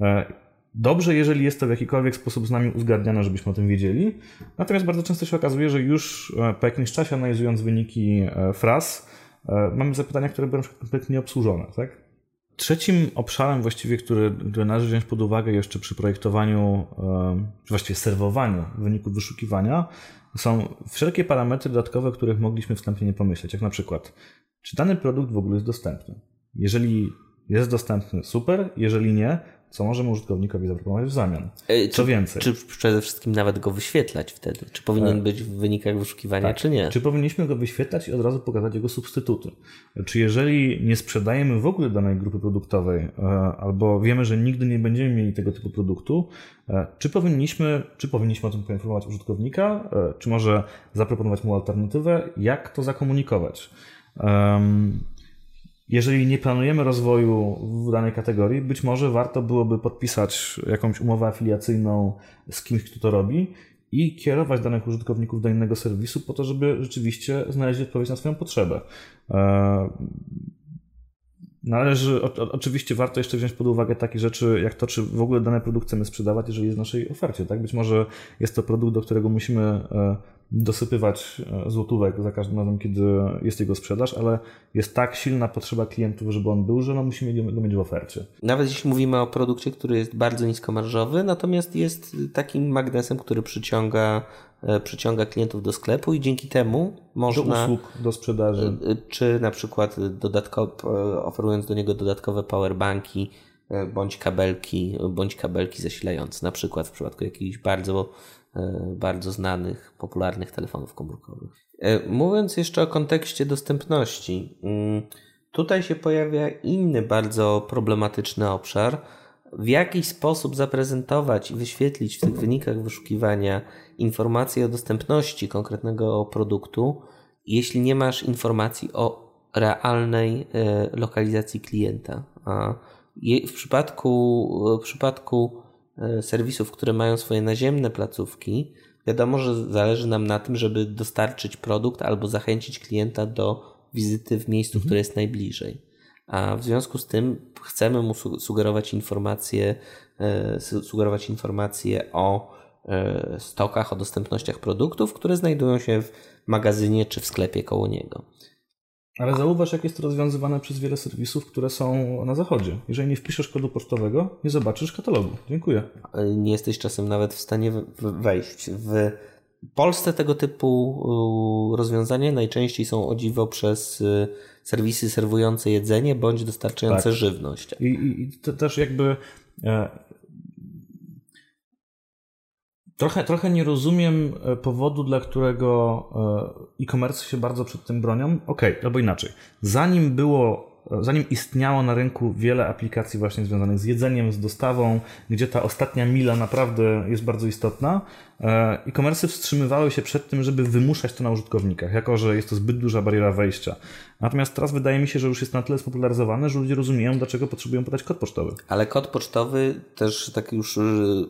E, dobrze, jeżeli jest to w jakikolwiek sposób z nami uzgadniane, żebyśmy o tym wiedzieli. Natomiast bardzo często się okazuje, że już po jakimś czasie analizując wyniki fraz, mamy zapytania, które będą kompletnie obsłużone. Tak? Trzecim obszarem właściwie, który, który należy wziąć pod uwagę jeszcze przy projektowaniu, czy właściwie serwowaniu wyników wyszukiwania, są wszelkie parametry dodatkowe, których mogliśmy wstępnie nie pomyśleć. Jak na przykład, czy dany produkt w ogóle jest dostępny? Jeżeli jest dostępny, super. Jeżeli nie, co możemy użytkownikowi zaproponować w zamian. E, co czy, więcej. Czy przede wszystkim nawet go wyświetlać wtedy? Czy powinien e, być w wynikach wyszukiwania, tak. czy nie? Czy powinniśmy go wyświetlać i od razu pokazać jego substytuty? Czy jeżeli nie sprzedajemy w ogóle danej grupy produktowej, e, albo wiemy, że nigdy nie będziemy mieli tego typu produktu, czy powinniśmy, czy powinniśmy o tym poinformować użytkownika, czy może zaproponować mu alternatywę, jak to zakomunikować? Jeżeli nie planujemy rozwoju w danej kategorii, być może warto byłoby podpisać jakąś umowę afiliacyjną z kimś, kto to robi i kierować danych użytkowników do innego serwisu po to, żeby rzeczywiście znaleźli odpowiedź na swoją potrzebę. E, należy, o, oczywiście warto jeszcze wziąć pod uwagę takie rzeczy, jak to, czy w ogóle dane produkt chcemy sprzedawać, jeżeli jest w naszej ofercie. Tak? Być może jest to produkt, do którego musimy e, dosypywać e, złotówek za każdym razem, kiedy jest jego sprzedaż, ale jest tak silna potrzeba klientów, żeby on był, że no musimy go mieć w ofercie. Nawet jeśli mówimy o produkcie, który jest bardzo niskomarżowy, natomiast jest takim magnesem, który przyciąga, e, przyciąga klientów do sklepu i dzięki temu można... Do usług, do sprzedaży. E, czy na przykład dodatkowo, oferując do niego dodatkowe powerbanki, bądź kabelki, bądź kabelki zasilające, na przykład w przypadku jakichś bardzo E, bardzo znanych, popularnych telefonów komórkowych. E, mówiąc jeszcze o kontekście dostępności, mm, tutaj się pojawia inny bardzo problematyczny obszar. W jaki sposób zaprezentować i wyświetlić w tych wynikach wyszukiwania informacje o dostępności konkretnego produktu, jeśli nie masz informacji o realnej e, lokalizacji klienta. A w przypadku, w przypadku E, serwisów, które mają swoje naziemne placówki, wiadomo, że zależy nam na tym, żeby dostarczyć produkt albo zachęcić klienta do wizyty w miejscu, mhm. które jest najbliżej. A w związku z tym chcemy mu sugerować informacje, e, sugerować informacje o e, stokach, o dostępnościach produktów, które znajdują się w magazynie czy w sklepie koło niego. Ale zauważ, jak jest to rozwiązywane przez wiele serwisów, które są na zachodzie. Jeżeli nie wpiszesz kodu pocztowego, nie zobaczysz katalogu. Dziękuję. Nie jesteś czasem nawet w stanie wejść. W Polsce tego typu rozwiązania najczęściej są o dziwo przez y, serwisy serwujące jedzenie bądź dostarczające tak. żywność. I, i, i to też jakby e, Trochę, trochę nie rozumiem e, powodu, dla którego e, e-commerce się bardzo przed tym bronią. Okej, okay, albo inaczej. Zanim było zanim istniało na rynku wiele aplikacji właśnie związanych z jedzeniem, z dostawą, gdzie ta ostatnia mila naprawdę jest bardzo istotna, e, e-commerce wstrzymywały się przed tym, żeby wymuszać to na użytkownikach, jako że jest to zbyt duża bariera wejścia. Natomiast teraz wydaje mi się, że już jest na tyle spopularyzowane, że ludzie rozumieją, dlaczego potrzebują podać kod pocztowy. Ale kod pocztowy też tak już y,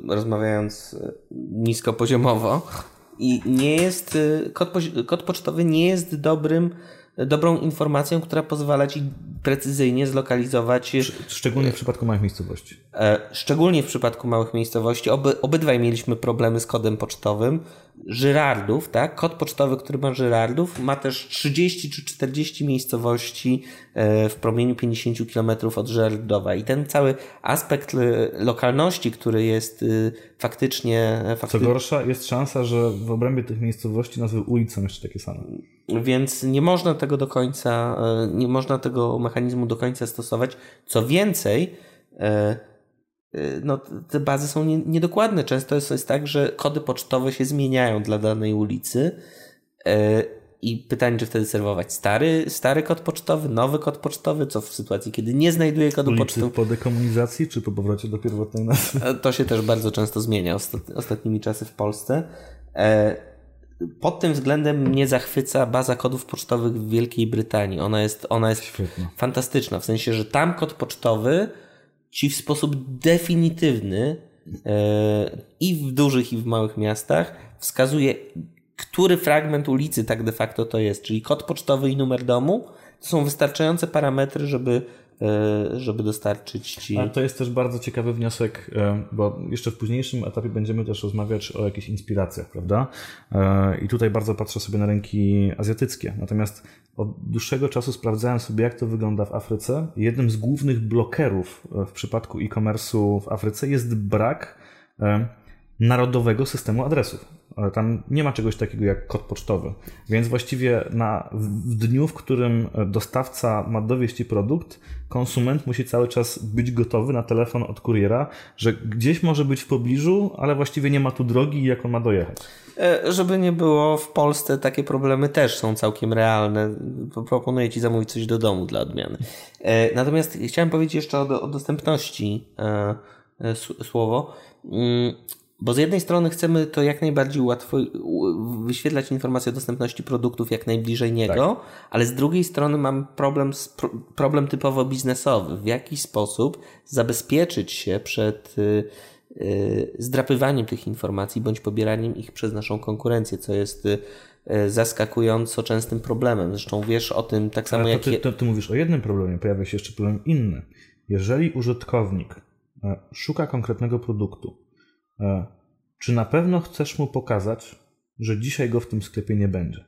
rozmawiając y, niskopoziomowo i nie jest, kod, kod pocztowy nie jest dobrym dobrą informacją, która pozwala ci precyzyjnie zlokalizować. Szczególnie w przypadku małych miejscowości. E, szczególnie w przypadku małych miejscowości. Oby, obydwaj mieliśmy problemy z kodem pocztowym. Żyrardów, tak? Kod pocztowy, który ma Żyrardów, ma też 30 czy 40 miejscowości e, w promieniu 50 km od Żyrardowa. I ten cały aspekt e, lokalności, który jest faktycznie, fakty... Co gorsza, jest szansa, że w obrębie tych miejscowości nazwy ulic są jeszcze takie same. Więc nie można tego do końca, nie można tego mechanizmu do końca stosować. Co więcej, no, te bazy są niedokładne. Często jest, jest tak, że kody pocztowe się zmieniają dla danej ulicy. Y, I pytanie, czy wtedy serwować stary, stary kod pocztowy, nowy kod pocztowy, co w sytuacji, kiedy nie znajduje kodu pocztowego. po dekomunizacji, czy po powrocie do pierwotnej nazwy? E, to się też bardzo często zmienia ostatnimi czasy w Polsce. E, pod tym względem mnie zachwyca baza kodów pocztowych w Wielkiej Brytanii. Ona jest, ona jest fantastyczna, w sensie, że tam kod pocztowy ci w sposób definitywny e, i w dużych, i w małych miastach wskazuje, który fragment ulicy tak de facto to jest, czyli kod pocztowy i numer domu. To są wystarczające parametry, żeby żeby dostarczyć ci. Ale to jest też bardzo ciekawy wniosek, e, bo jeszcze w późniejszym etapie będziemy też rozmawiać o jakichś inspiracjach, prawda? E, I tutaj bardzo patrzę sobie na rynki azjatyckie. Natomiast od dłuższego czasu sprawdzałem sobie, jak to wygląda w Afryce. Jednym z głównych blokerów w przypadku e-commerce'u w Afryce jest brak narodowego systemu adresów. Ale tam nie ma czegoś takiego jak kod pocztowy. Więc właściwie na, w dniu, w którym dostawca ma dowieść ci produkt, konsument musi cały czas być gotowy na telefon od kuriera, że gdzieś może być w pobliżu, ale właściwie nie ma tu drogi, jak on ma dojechać. E, żeby nie było, w Polsce takie problemy też są całkiem realne. Proponuję Ci zamówić coś do domu dla odmiany. E, natomiast chciałem powiedzieć jeszcze o, o dostępności e, słowo. Bo z jednej strony chcemy to jak najbardziej łatwo wyświetlać informacje o dostępności produktów jak najbliżej niego, tak. ale z drugiej strony mam problem, problem typowo biznesowy. W jaki sposób zabezpieczyć się przed y, y, zdrapywaniem tych informacji bądź pobieraniem ich przez naszą konkurencję, co jest y, zaskakująco częstym problemem. Zresztą wiesz o tym tak samo Ale jak. Ty, to, ty mówisz o jednym problemie, pojawia się jeszcze problem inny. Jeżeli użytkownik e, szuka konkretnego produktu, czy na pewno chcesz mu pokazać, że dzisiaj go w tym sklepie nie będzie?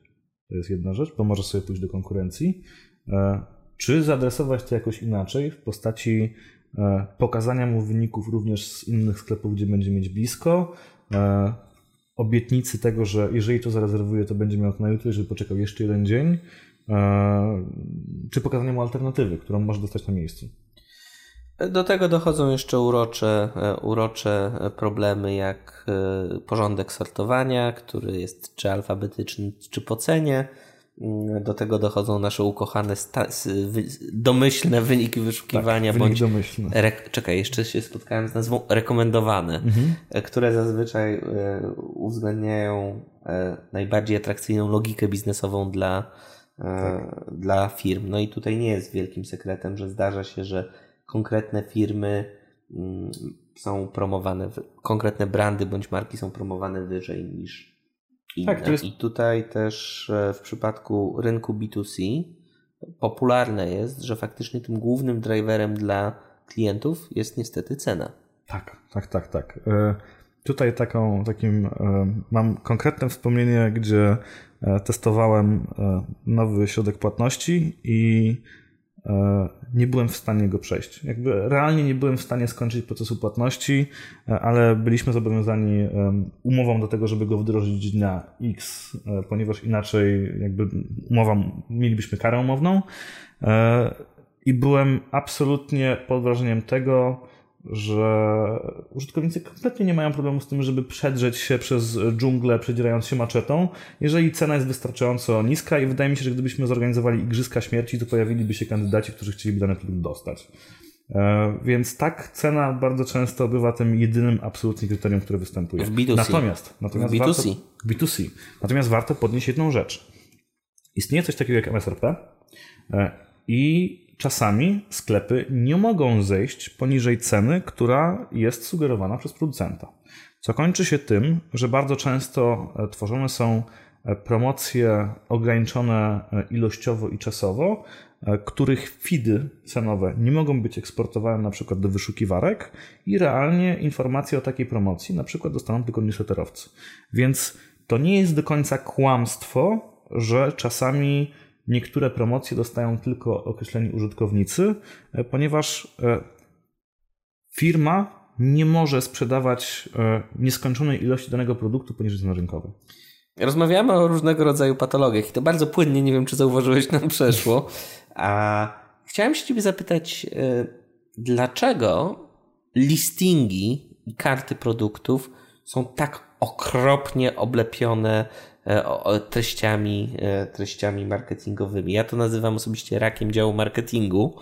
To jest jedna rzecz, bo może sobie pójść do konkurencji. Czy zaadresować to jakoś inaczej w postaci pokazania mu wyników również z innych sklepów, gdzie będzie mieć blisko, obietnicy tego, że jeżeli to zarezerwuje, to będzie miał to na jutro, jeżeli poczekał jeszcze jeden dzień, czy pokazania mu alternatywy, którą może dostać na miejscu. Do tego dochodzą jeszcze urocze, e, urocze problemy jak e, porządek sortowania, który jest czy alfabetyczny, czy po cenie. Mm, do tego dochodzą nasze ukochane domyślne wyniki wyszukiwania tak, bądź. Domyślny. czekaj, jeszcze się spotkałem z nazwą rekomendowane, mhm. E, które zazwyczaj uwzględniają najbardziej atrakcyjną logikę biznesową dla, tak. dla firm. No i tutaj nie jest wielkim sekretem, że zdarza się, że konkretne firmy mm, są promowane, konkretne brandy bądź marki są promowane wyżej niż inne. Tak, jest... I tutaj też e, w przypadku rynku B2C popularne jest, że faktycznie tym głównym driverem dla klientów jest niestety cena. Tak, tak, tak, tak. E, tutaj taką, takim e, mam konkretne wspomnienie, gdzie testowałem nowy środek płatności i nie byłem w stanie go przejść. Jakby realnie nie byłem w stanie skończyć procesu płatności, e, ale byliśmy zobowiązani umową do tego, żeby go wdrożyć dnia X, e, ponieważ inaczej jakby umowa, mielibyśmy karę umowną. I byłem absolutnie pod wrażeniem tego, że użytkownicy kompletnie nie mają problemu z tym, żeby przedrzeć się przez dżunglę, przedzierając się maczetą, jeżeli cena jest wystarczająco niska i wydaje mi się, że gdybyśmy zorganizowali Igrzyska Śmierci, to pojawiliby się kandydaci, którzy chcieliby dany produkt dostać. E, więc tak, cena bardzo często bywa tym jedynym absolutnym kryterium, które występuje. W B2C. Natomiast, natomiast w B2C. Warto, B2C. Natomiast warto podnieść jedną rzecz. Istnieje coś takiego jak MSRP e, i czasami sklepy nie mogą zejść poniżej ceny, która jest sugerowana przez producenta. Co kończy się tym, że bardzo często e, tworzone są e, promocje ograniczone e, ilościowo i czasowo, których feedy cenowe nie mogą być eksportowane na przykład do wyszukiwarek i realnie informacje o takiej promocji na przykład dostaną tylko newsletterowcy. Więc to nie jest do końca kłamstwo, że czasami niektóre promocje dostają tylko określeni użytkownicy, e, ponieważ e, firma nie może sprzedawać e, nieskończonej ilości danego produktu poniżej ceny rynkowej. Rozmawiamy o różnego rodzaju patologiach i to bardzo płynnie, nie wiem czy zauważyłeś, nam przeszło. A chciałem się ciebie zapytać, dlaczego listingi i karty produktów są tak okropnie oblepione treściami, e, treściami marketingowymi. Ja to nazywam osobiście rakiem działu marketingu,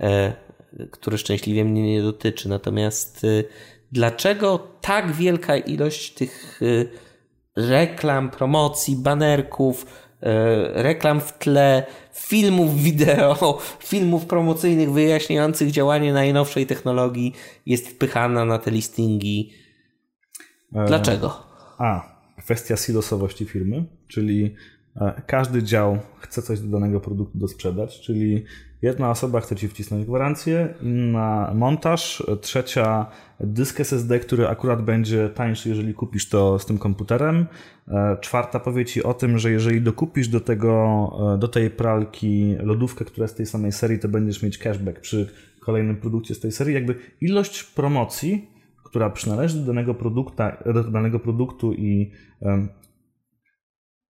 e, który szczęśliwie mnie nie dotyczy. Natomiast dlaczego tak wielka ilość tych reklam, promocji, banerków, reklam w tle, filmów wideo, filmów promocyjnych wyjaśniających działanie najnowszej technologii jest wpychana na te listingi? Dlaczego? A, kwestia silosowości firmy, czyli e, każdy dział chce coś do danego produktu dosprzedać, czyli jedna osoba chce ci wcisnąć gwarancję, inna montaż, trzecia dysk SSD, który akurat będzie tańszy, jeżeli kupisz to z tym komputerem, e, czwarta powie ci o tym, że jeżeli dokupisz do tego, e, do tej pralki lodówkę, która jest z tej samej serii, to będziesz mieć cashback przy kolejnym produkcie z tej serii. Jakby ilość promocji która przynależy do danego, produkta, do danego produktu i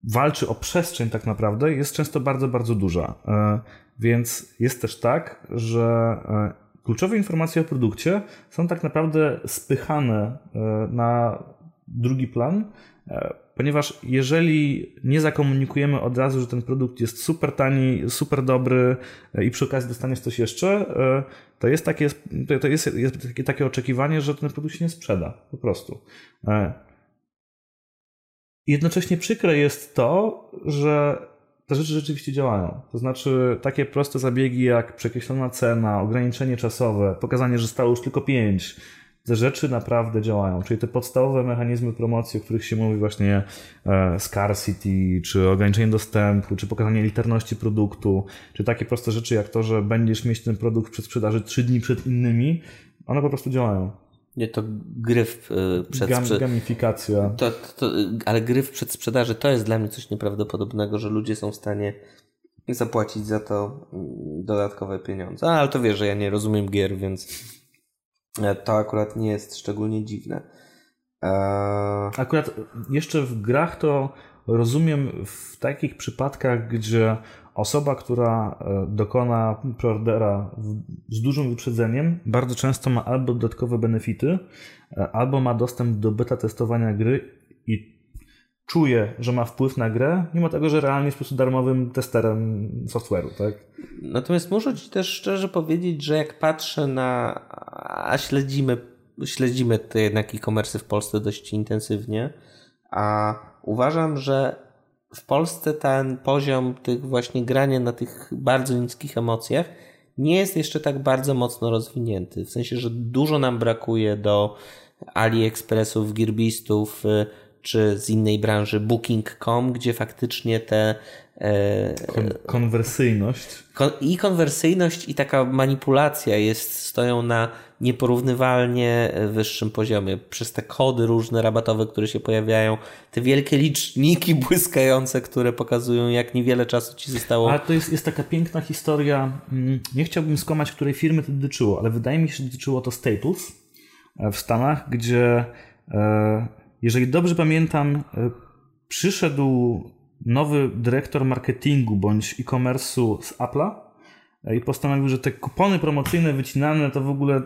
walczy o przestrzeń tak naprawdę, jest często bardzo, bardzo duża. E, więc jest też tak, że e, kluczowe informacje o produkcie są tak naprawdę spychane e, na drugi plan, ponieważ jeżeli nie zakomunikujemy od razu, że ten produkt jest super tani, super dobry i przy okazji dostaniesz coś jeszcze, to jest takie, to jest, jest takie, takie oczekiwanie, że ten produkt się nie sprzeda po prostu. Jednocześnie przykre jest to, że te rzeczy rzeczywiście działają. To znaczy takie proste zabiegi jak przekreślona cena, ograniczenie czasowe, pokazanie, że stało już tylko pięć. Te rzeczy naprawdę działają, czyli te podstawowe mechanizmy promocji, o których się mówi właśnie e, scarcity, czy ograniczenie dostępu, czy pokazanie literności produktu, czy takie proste rzeczy jak to, że będziesz mieć ten produkt w przedsprzedaży trzy dni przed innymi, one po prostu działają. Nie, to gry w y, przedsprzedaży. Gamifikacja. To, to, to, ale gry w przedsprzedaży to jest dla mnie coś nieprawdopodobnego, że ludzie są w stanie zapłacić za to mm, dodatkowe pieniądze. ale to wiesz, że ja nie rozumiem gier, więc e, to akurat nie jest szczególnie dziwne. Eee... Akurat jeszcze w grach to rozumiem w takich przypadkach, gdzie osoba, która e, dokona preordera z dużym wyprzedzeniem, bardzo często ma albo dodatkowe benefity, e, albo ma dostęp do beta testowania gry i czuje, że ma wpływ na grę, mimo tego, że realnie jest po prostu darmowym testerem software'u, tak? Natomiast muszę Ci też szczerze powiedzieć, że jak patrzę na, a śledzimy, śledzimy te jednak e-commerce w Polsce dość intensywnie, a uważam, że w Polsce ten poziom tych właśnie grania na tych bardzo niskich emocjach nie jest jeszcze tak bardzo mocno rozwinięty. W sensie, że dużo nam brakuje do AliExpressów, Gearbistów y, czy z innej branży Booking.com, gdzie faktycznie te e, Kon konwersyjność i konwersyjność i taka manipulacja jest, stoją na nieporównywalnie wyższym poziomie. Przez te kody różne rabatowe, które się pojawiają, te wielkie liczniki błyskające, które pokazują, jak niewiele czasu ci zostało. A to jest, jest taka piękna historia. Mm, nie chciałbym skłamać, której firmy to dotyczyło, ale wydaje mi się, że dotyczyło to Staples e, w Stanach, gdzie e, jeżeli dobrze pamiętam, e, przyszedł nowy dyrektor marketingu bądź e-commerce'u z Apple'a i postanowił, że te kupony promocyjne wycinane to w ogóle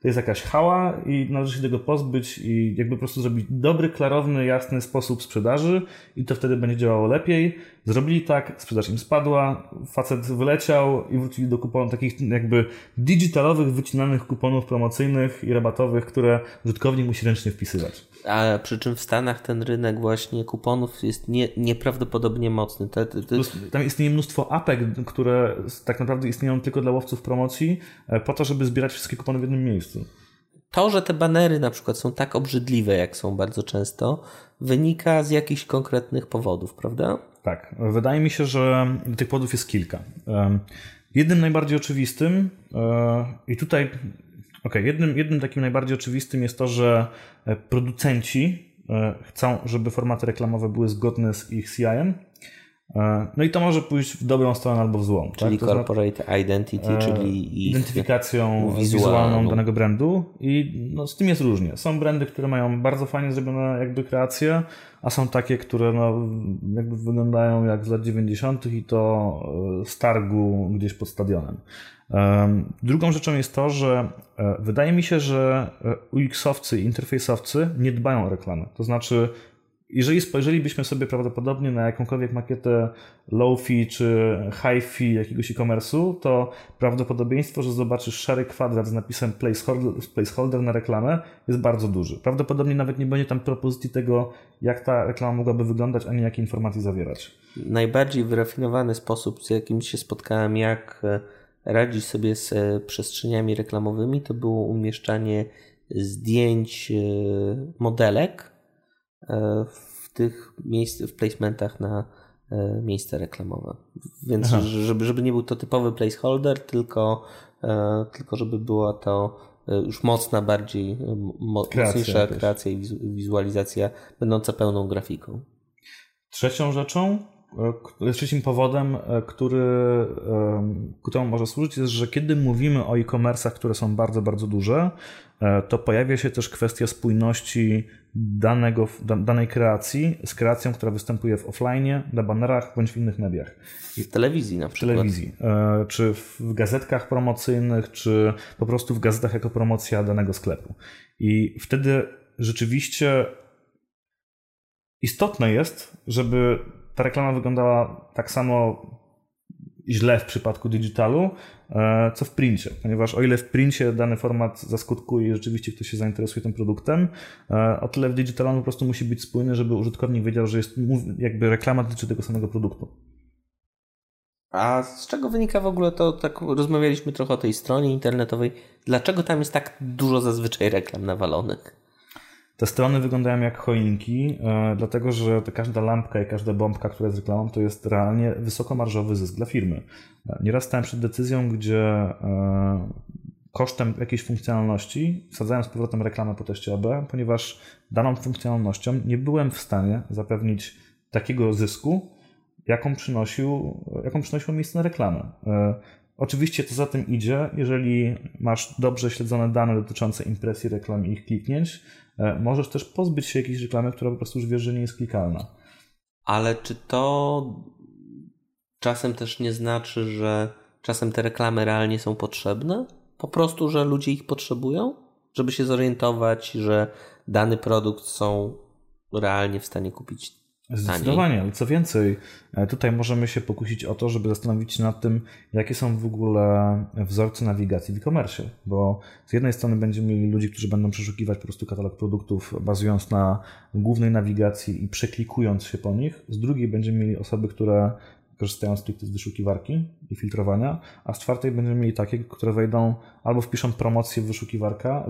to jest jakaś hała i należy się tego pozbyć i jakby po prostu zrobić dobry, klarowny, jasny sposób sprzedaży i to wtedy będzie działało lepiej. Zrobili tak, sprzedaż im spadła, facet wyleciał i wrócili do kuponów takich jakby digitalowych, wycinanych kuponów promocyjnych i rabatowych, które użytkownik musi ręcznie wpisywać. A przy czym w Stanach ten rynek właśnie kuponów jest nie, nieprawdopodobnie mocny. Te, te, te... Tam istnieje mnóstwo apek, które tak naprawdę istnieją tylko dla łowców promocji, e, po to, żeby zbierać wszystkie kupony w jednym miejscu. To, że te banery na przykład są tak obrzydliwe, jak są bardzo często, wynika z jakichś konkretnych powodów, prawda? Tak. Wydaje mi się, że tych powodów jest kilka. Jednym najbardziej oczywistym, e, i tutaj okay, jednym, jednym takim najbardziej oczywistym jest to, że e, producenci e, chcą, żeby formaty reklamowe były zgodne z ich CIM. E, no i to może pójść w dobrą stronę albo w złą. Czyli tak? corporate identity, czyli identyfikacją wizualną danego brandu i no, z tym jest różnie. Są brandy, które mają bardzo fajnie zrobione jakby kreacje, a są takie, które no, jakby wyglądają jak z lat 90. i to z targu gdzieś pod stadionem. Drugą rzeczą jest to, że e, wydaje mi się, że e, UX-owcy i interfejsowcy nie dbają o reklamę. To znaczy, jeżeli spojrzelibyśmy sobie prawdopodobnie na jakąkolwiek makietę low-fee czy high-fee jakiegoś e-commerce'u, to prawdopodobieństwo, że zobaczysz szary kwadrat z napisem placeholder, placeholder na reklamę jest bardzo duży. Prawdopodobnie nawet nie będzie tam propozycji tego, jak ta reklama mogłaby wyglądać, ani jakie informacje zawierać. Najbardziej wyrafinowany sposób, z jakim się spotkałem, jak e, radzić sobie z e, przestrzeniami reklamowymi, to było umieszczanie zdjęć e, modelek w tych miejsc, w placementach na miejsce reklamowe. Więc żeby, żeby nie był to typowy placeholder, tylko, tylko żeby była to już mocna, bardziej mocniejsza kreacja i wizualizacja będąca pełną grafiką. Trzecią rzeczą trzecim powodem, który, któremu może służyć, jest, że kiedy mówimy o e-commerce'ach, które są bardzo, bardzo duże, to pojawia się też kwestia spójności danego, danej kreacji z kreacją, która występuje w offline, na banerach bądź w innych mediach. I w telewizji na przykład. W telewizji, e, czy w gazetkach promocyjnych, czy po prostu w gazetach jako promocja danego sklepu. I wtedy rzeczywiście istotne jest, żeby ta reklama wyglądała tak samo źle w przypadku digitalu, e, co w princie, ponieważ o ile w princie dany format zaskutkuje i rzeczywiście ktoś się zainteresuje tym produktem, e, o tyle w digitalu po prostu musi być spójny, żeby użytkownik wiedział, że jest jakby reklama dotyczy tego samego produktu. A z czego wynika w ogóle to, tak rozmawialiśmy trochę o tej stronie internetowej, dlaczego tam jest tak dużo zazwyczaj reklam nawalonych? Te strony wyglądają jak choinki, e, dlatego że każda lampka i każda bombka, która jest reklamą, to jest realnie wysokomarżowy zysk dla firmy. E, nieraz stałem przed decyzją, gdzie e, kosztem jakiejś funkcjonalności wsadzałem z powrotem reklamę po teście AB, ponieważ daną funkcjonalnością nie byłem w stanie zapewnić takiego zysku, jaką przynosił, jaką przynosiło miejsce na reklamę. Oczywiście to za tym idzie, jeżeli masz dobrze śledzone dane dotyczące impresji reklam i ich kliknięć, możesz też pozbyć się jakiejś reklamy, która po prostu już wiesz, że nie jest klikalna. Ale czy to czasem też nie znaczy, że czasem te reklamy realnie są potrzebne? Po prostu, że ludzie ich potrzebują? Żeby się zorientować, że dany produkt są realnie w stanie kupić Zdecydowanie, ale co więcej, e, tutaj możemy się pokusić o to, żeby zastanowić się nad tym, jakie są w ogóle wzorce nawigacji w e-commerce, bo z jednej strony będziemy mieli ludzi, którzy będą przeszukiwać po prostu katalog produktów bazując na głównej nawigacji i przeklikując się po nich, z drugiej będziemy mieli osoby, które korzystają stricte z wyszukiwarki i filtrowania, a z czwartej będziemy mieli takie, które wejdą albo wpiszą promocję wyszukiwarka,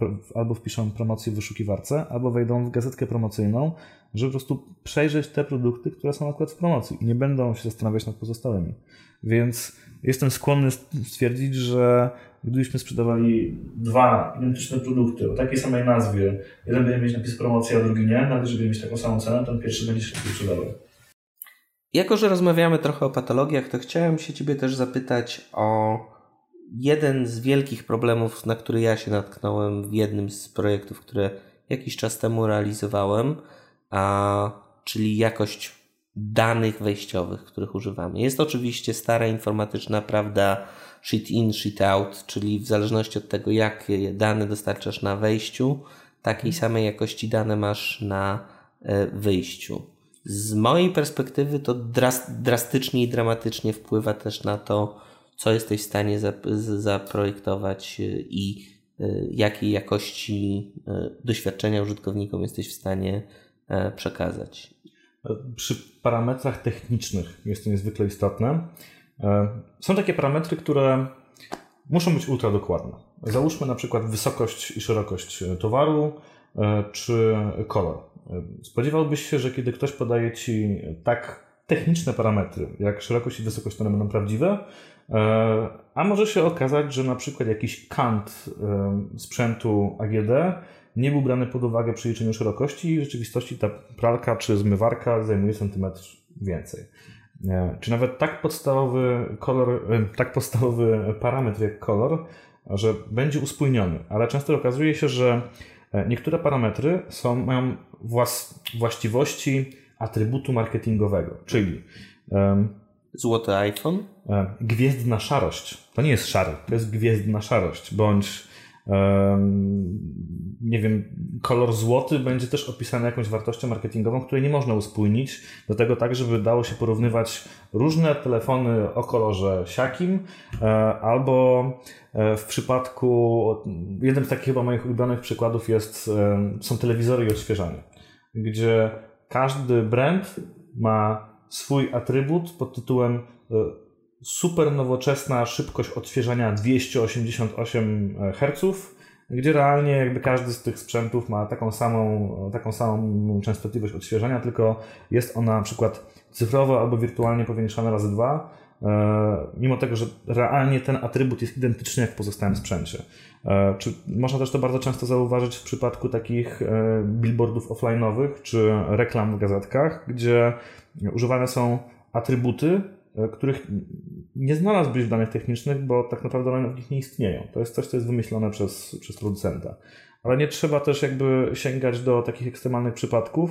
w, albo wpiszą promocję w wyszukiwarce, albo wejdą w gazetkę promocyjną, żeby po prostu przejrzeć te produkty, które są akurat w promocji i nie będą się zastanawiać nad pozostałymi. Więc jestem skłonny stwierdzić, że gdybyśmy sprzedawali dwa identyczne produkty o takiej samej nazwie, jeden będzie mieć napis promocja, a drugi nie, nawet będzie mieć taką samą cenę, ten pierwszy będzie się sprzedawał. Jako, że rozmawiamy trochę o patologiach, to chciałem się Ciebie też zapytać o jeden z wielkich problemów, na który ja się natknąłem w jednym z projektów, które jakiś czas temu realizowałem, a, czyli jakość danych wejściowych, których używamy. Jest oczywiście stara informatyczna prawda sheet in, sheet out, czyli w zależności od tego, jakie dane dostarczasz na wejściu, takiej samej jakości dane masz na e, wyjściu. Z mojej perspektywy to drastycznie i dramatycznie wpływa też na to, co jesteś w stanie zaprojektować y, i y, jakiej jakości y, doświadczenia użytkownikom jesteś w stanie e, przekazać. Przy parametrach technicznych jest to niezwykle istotne. E, są takie parametry, które muszą być ultra dokładne. Załóżmy na przykład wysokość i szerokość e, towaru czy kolor. Spodziewałbyś się, że kiedy ktoś podaje ci tak techniczne parametry, jak szerokość i wysokość, one będą prawdziwe, e, a może się okazać, że na przykład jakiś kant e, sprzętu AGD nie był brany pod uwagę przy liczeniu szerokości i w rzeczywistości ta pralka czy zmywarka zajmuje centymetr więcej. E, czy nawet tak podstawowy kolor, tak podstawowy parametr jak kolor, że będzie uspójniony, ale często okazuje się, że niektóre parametry są, mają włas, właściwości atrybutu marketingowego, czyli um, Złoty iPhone? Gwiezdna szarość. To nie jest szary, to jest gwiezdna szarość, bądź um, nie wiem, kolor złoty będzie też opisany jakąś wartością marketingową, której nie można uspójnić do tego tak, żeby dało się porównywać różne telefony o kolorze siakim, e, albo e, w przypadku, jednym z takich chyba moich ulubionych przykładów jest, są telewizory i odświeżanie gdzie każdy brand ma swój atrybut pod tytułem e, super nowoczesna szybkość odświeżania 288 Hz, gdzie realnie jakby każdy z tych sprzętów ma taką samą, taką samą częstotliwość odświeżania, tylko jest ona na przykład cyfrowo albo wirtualnie powiększana razy dwa, mimo tego, że realnie ten atrybut jest identyczny jak w pozostałym sprzęcie. Czy można też to bardzo często zauważyć w przypadku takich billboardów offline'owych czy reklam w gazetkach, gdzie używane są atrybuty, E, których nie znalazłbyś w danych technicznych, bo tak naprawdę one w nich nie istnieją. To jest coś, co jest wymyślone przez, przez producenta. Ale nie trzeba też jakby sięgać do takich ekstremalnych przypadków.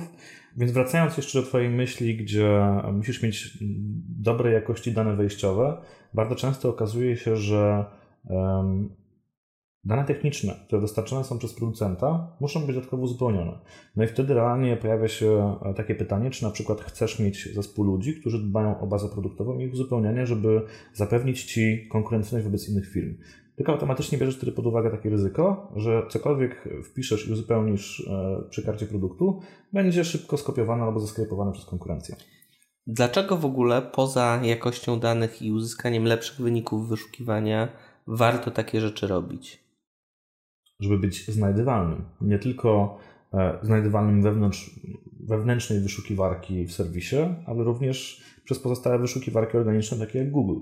Więc wracając jeszcze do Twojej myśli, gdzie musisz mieć dobrej jakości dane wejściowe, bardzo często okazuje się, że Dane techniczne, które dostarczone są przez producenta, muszą być dodatkowo uzupełnione. No i wtedy realnie pojawia się e, takie pytanie, czy na przykład chcesz mieć zespół ludzi, którzy dbają o bazę produktową i ich uzupełnianie, żeby zapewnić Ci konkurencyjność wobec innych firm. Tylko automatycznie bierzesz wtedy pod uwagę takie ryzyko, że cokolwiek wpiszesz i uzupełnisz e, przy karcie produktu, będzie szybko skopiowane albo zesklepowane przez konkurencję. Dlaczego w ogóle poza jakością danych i uzyskaniem lepszych wyników wyszukiwania warto takie rzeczy robić? Żeby być znajdywalnym. Nie tylko e, znajdywalnym wewnątrz, wewnętrznej wyszukiwarki w serwisie, ale również przez pozostałe wyszukiwarki organiczne, takie jak Google.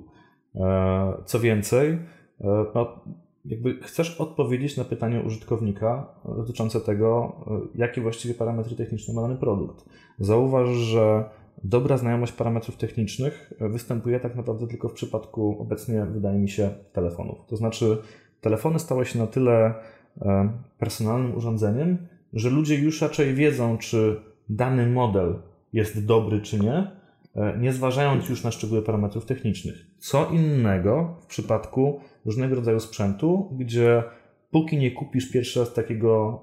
E, co więcej, e, no, jakby chcesz odpowiedzieć na pytanie użytkownika dotyczące tego, jakie właściwie parametry techniczne ma dany produkt. Zauważ, że dobra znajomość parametrów technicznych występuje tak naprawdę tylko w przypadku obecnie, wydaje mi się, telefonów. To znaczy, telefony stały się na tyle personalnym urządzeniem, że ludzie już raczej wiedzą, czy dany model jest dobry, czy nie, e, nie zważając już na szczegóły parametrów technicznych. Co innego w przypadku różnego rodzaju sprzętu, gdzie póki nie kupisz pierwszy raz takiego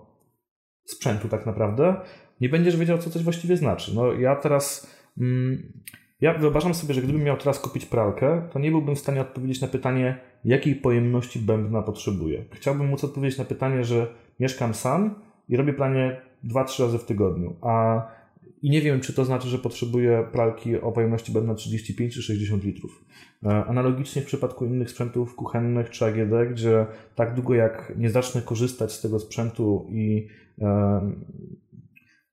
sprzętu, tak naprawdę, nie będziesz wiedział, co coś właściwie znaczy. No, ja teraz. Mm, ja wyobrażam sobie, że gdybym miał teraz kupić pralkę, to nie byłbym w stanie odpowiedzieć na pytanie, jakiej pojemności bębna potrzebuję. Chciałbym móc odpowiedzieć na pytanie, że mieszkam sam i robię pranie 2-3 razy w tygodniu, a i nie wiem, czy to znaczy, że potrzebuję pralki o pojemności bębna 35 czy 60 litrów. E, analogicznie w przypadku innych sprzętów kuchennych czy AGD, gdzie tak długo jak nie zacznę korzystać z tego sprzętu i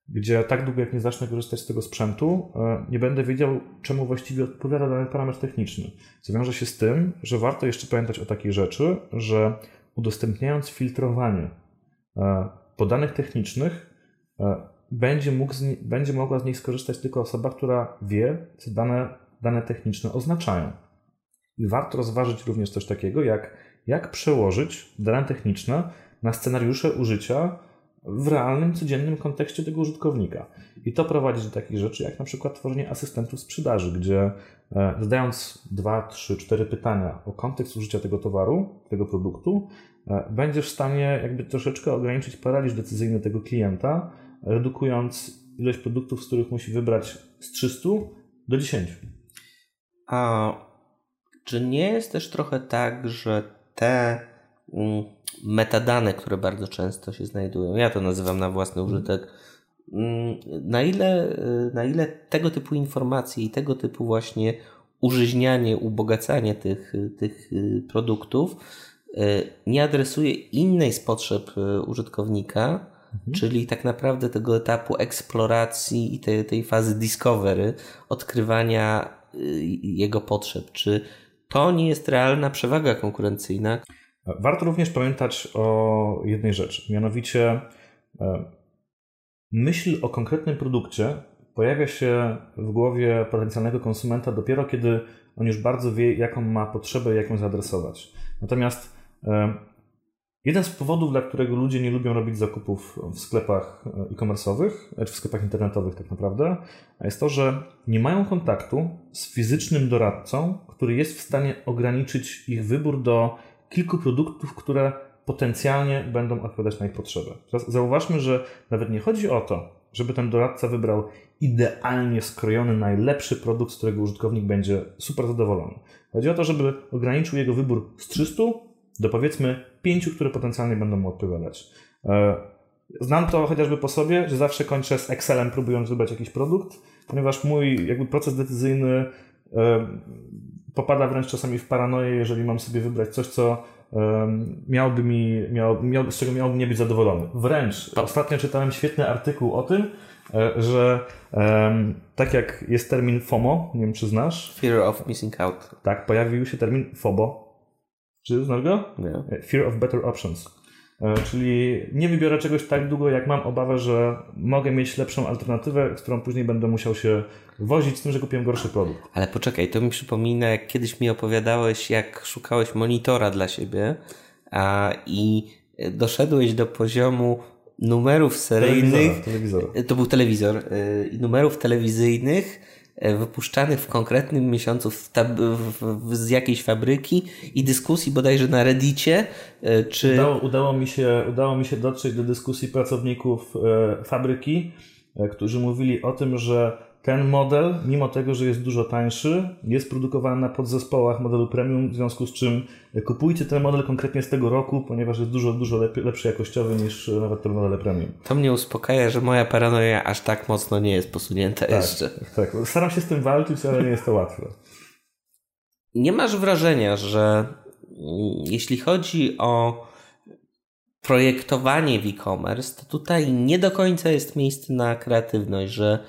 gdzie tak długo jak nie zacznę korzystać z tego sprzętu, e, nie będę wiedział, czemu właściwie odpowiada dany parametr techniczny. Co wiąże się z tym, że warto jeszcze pamiętać o takiej rzeczy, że udostępniając filtrowanie e, podanych technicznych, e, będzie, mógł będzie mogła z nich skorzystać tylko osoba, która wie, co dane, dane techniczne oznaczają. I warto rozważyć również coś takiego, jak, jak przełożyć dane techniczne na scenariusze użycia w realnym, codziennym kontekście tego użytkownika. I to prowadzi do takich rzeczy, jak na przykład tworzenie asystentów sprzedaży, gdzie e, zadając dwa, trzy, cztery pytania o kontekst użycia tego towaru, tego produktu, e, będziesz w stanie jakby troszeczkę ograniczyć paraliż decyzyjny tego klienta, redukując ilość produktów, z których musi wybrać z 300 do 10. A czy nie jest też trochę tak, że te mm, metadane, które bardzo często się znajdują. Ja to nazywam na własny mhm. użytek. Mm, na ile, na ile tego typu informacje i tego typu właśnie użyźnianie, ubogacanie tych, tych y, produktów y, nie adresuje innej z potrzeb y, użytkownika, mhm. czyli tak naprawdę tego etapu eksploracji i tej, tej fazy discovery, odkrywania jego potrzeb. Czy to nie jest realna przewaga konkurencyjna? Warto również pamiętać o jednej rzeczy, mianowicie e, myśl o konkretnym produkcie pojawia się w głowie potencjalnego konsumenta dopiero kiedy on już bardzo wie, jaką ma potrzebę i jak ją zaadresować. Natomiast e, jeden z powodów, dla którego ludzie nie lubią robić zakupów w sklepach e, e-commerce'owych, czy w sklepach internetowych tak naprawdę, jest to, że nie mają kontaktu z fizycznym doradcą, który jest w stanie ograniczyć ich wybór do kilku produktów, które potencjalnie będą odpowiadać na ich potrzeby. Teraz zauważmy, że nawet nie chodzi o to, żeby ten doradca wybrał idealnie skrojony, najlepszy produkt, z którego użytkownik będzie super zadowolony. Chodzi o to, żeby ograniczył jego wybór z 300 do powiedzmy 5, które potencjalnie będą mu odpowiadać. E, znam to chociażby po sobie, że zawsze kończę z Excelem próbując wybrać jakiś produkt, ponieważ mój jakby proces decyzyjny e, popada wręcz czasami w paranoję, jeżeli mam sobie wybrać coś, co miałby mi, miał, miał, z czego miałbym nie być zadowolony. Wręcz ostatnio czytałem świetny artykuł o tym, e, że um, tak jak jest termin FOMO, nie wiem czy znasz. Fear of missing out. Tak, pojawił się termin FOBO. Czy znasz go? Nie. Fear of better options. E, czyli nie wybiorę czegoś tak długo, jak mam obawę, że mogę mieć lepszą alternatywę, z którą później będę musiał się wozić z tym, że kupiłem gorszy produkt. Ale poczekaj, to mi przypomina, jak kiedyś mi opowiadałeś, jak szukałeś monitora dla siebie a, i doszedłeś do poziomu numerów seryjnych. Telewizor. To był telewizor. Y, numerów telewizyjnych wypuszczanych w konkretnym miesiącu w w, z jakiejś fabryki i dyskusji bodajże na Reddicie, e, czy... Udało, udało, mi, się, udało mi się dotrzeć do dyskusji pracowników e, fabryki, którzy mówili o tym, że ten model, mimo tego, że jest dużo tańszy, jest produkowany na podzespołach modelu premium, w związku z czym kupujcie ten model konkretnie z tego roku, ponieważ jest dużo, dużo lepszy jakościowy niż nawet te modele premium. To mnie uspokaja, że moja paranoja aż tak mocno nie jest posunięta tak, jeszcze. Tak, staram się z tym walczyć, ale nie jest to łatwe. Nie masz wrażenia, że jeśli chodzi o projektowanie w e-commerce, to tutaj nie do końca jest miejsce na kreatywność, że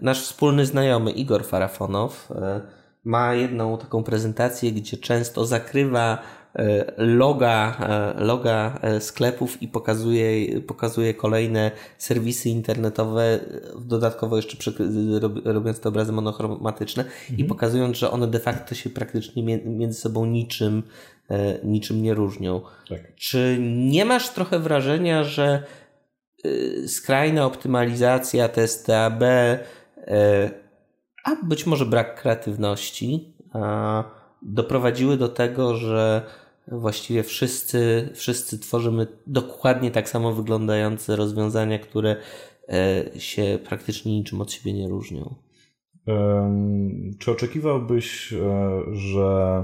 nasz wspólny znajomy Igor Farafonow e, ma jedną taką prezentację, gdzie często zakrywa e, loga, loga sklepów i pokazuje, pokazuje kolejne serwisy internetowe, dodatkowo jeszcze robiąc te obrazy monochromatyczne mhm. i pokazując, że one de facto się praktycznie między sobą niczym, niczym nie różnią. Tak. Czy nie masz trochę wrażenia, że skrajna optymalizacja, testy AB, y, a być może brak kreatywności doprowadziły do tego, że właściwie wszyscy, wszyscy tworzymy dokładnie tak samo wyglądające rozwiązania, które y, się praktycznie niczym od siebie nie różnią. Czy oczekiwałbyś, e, że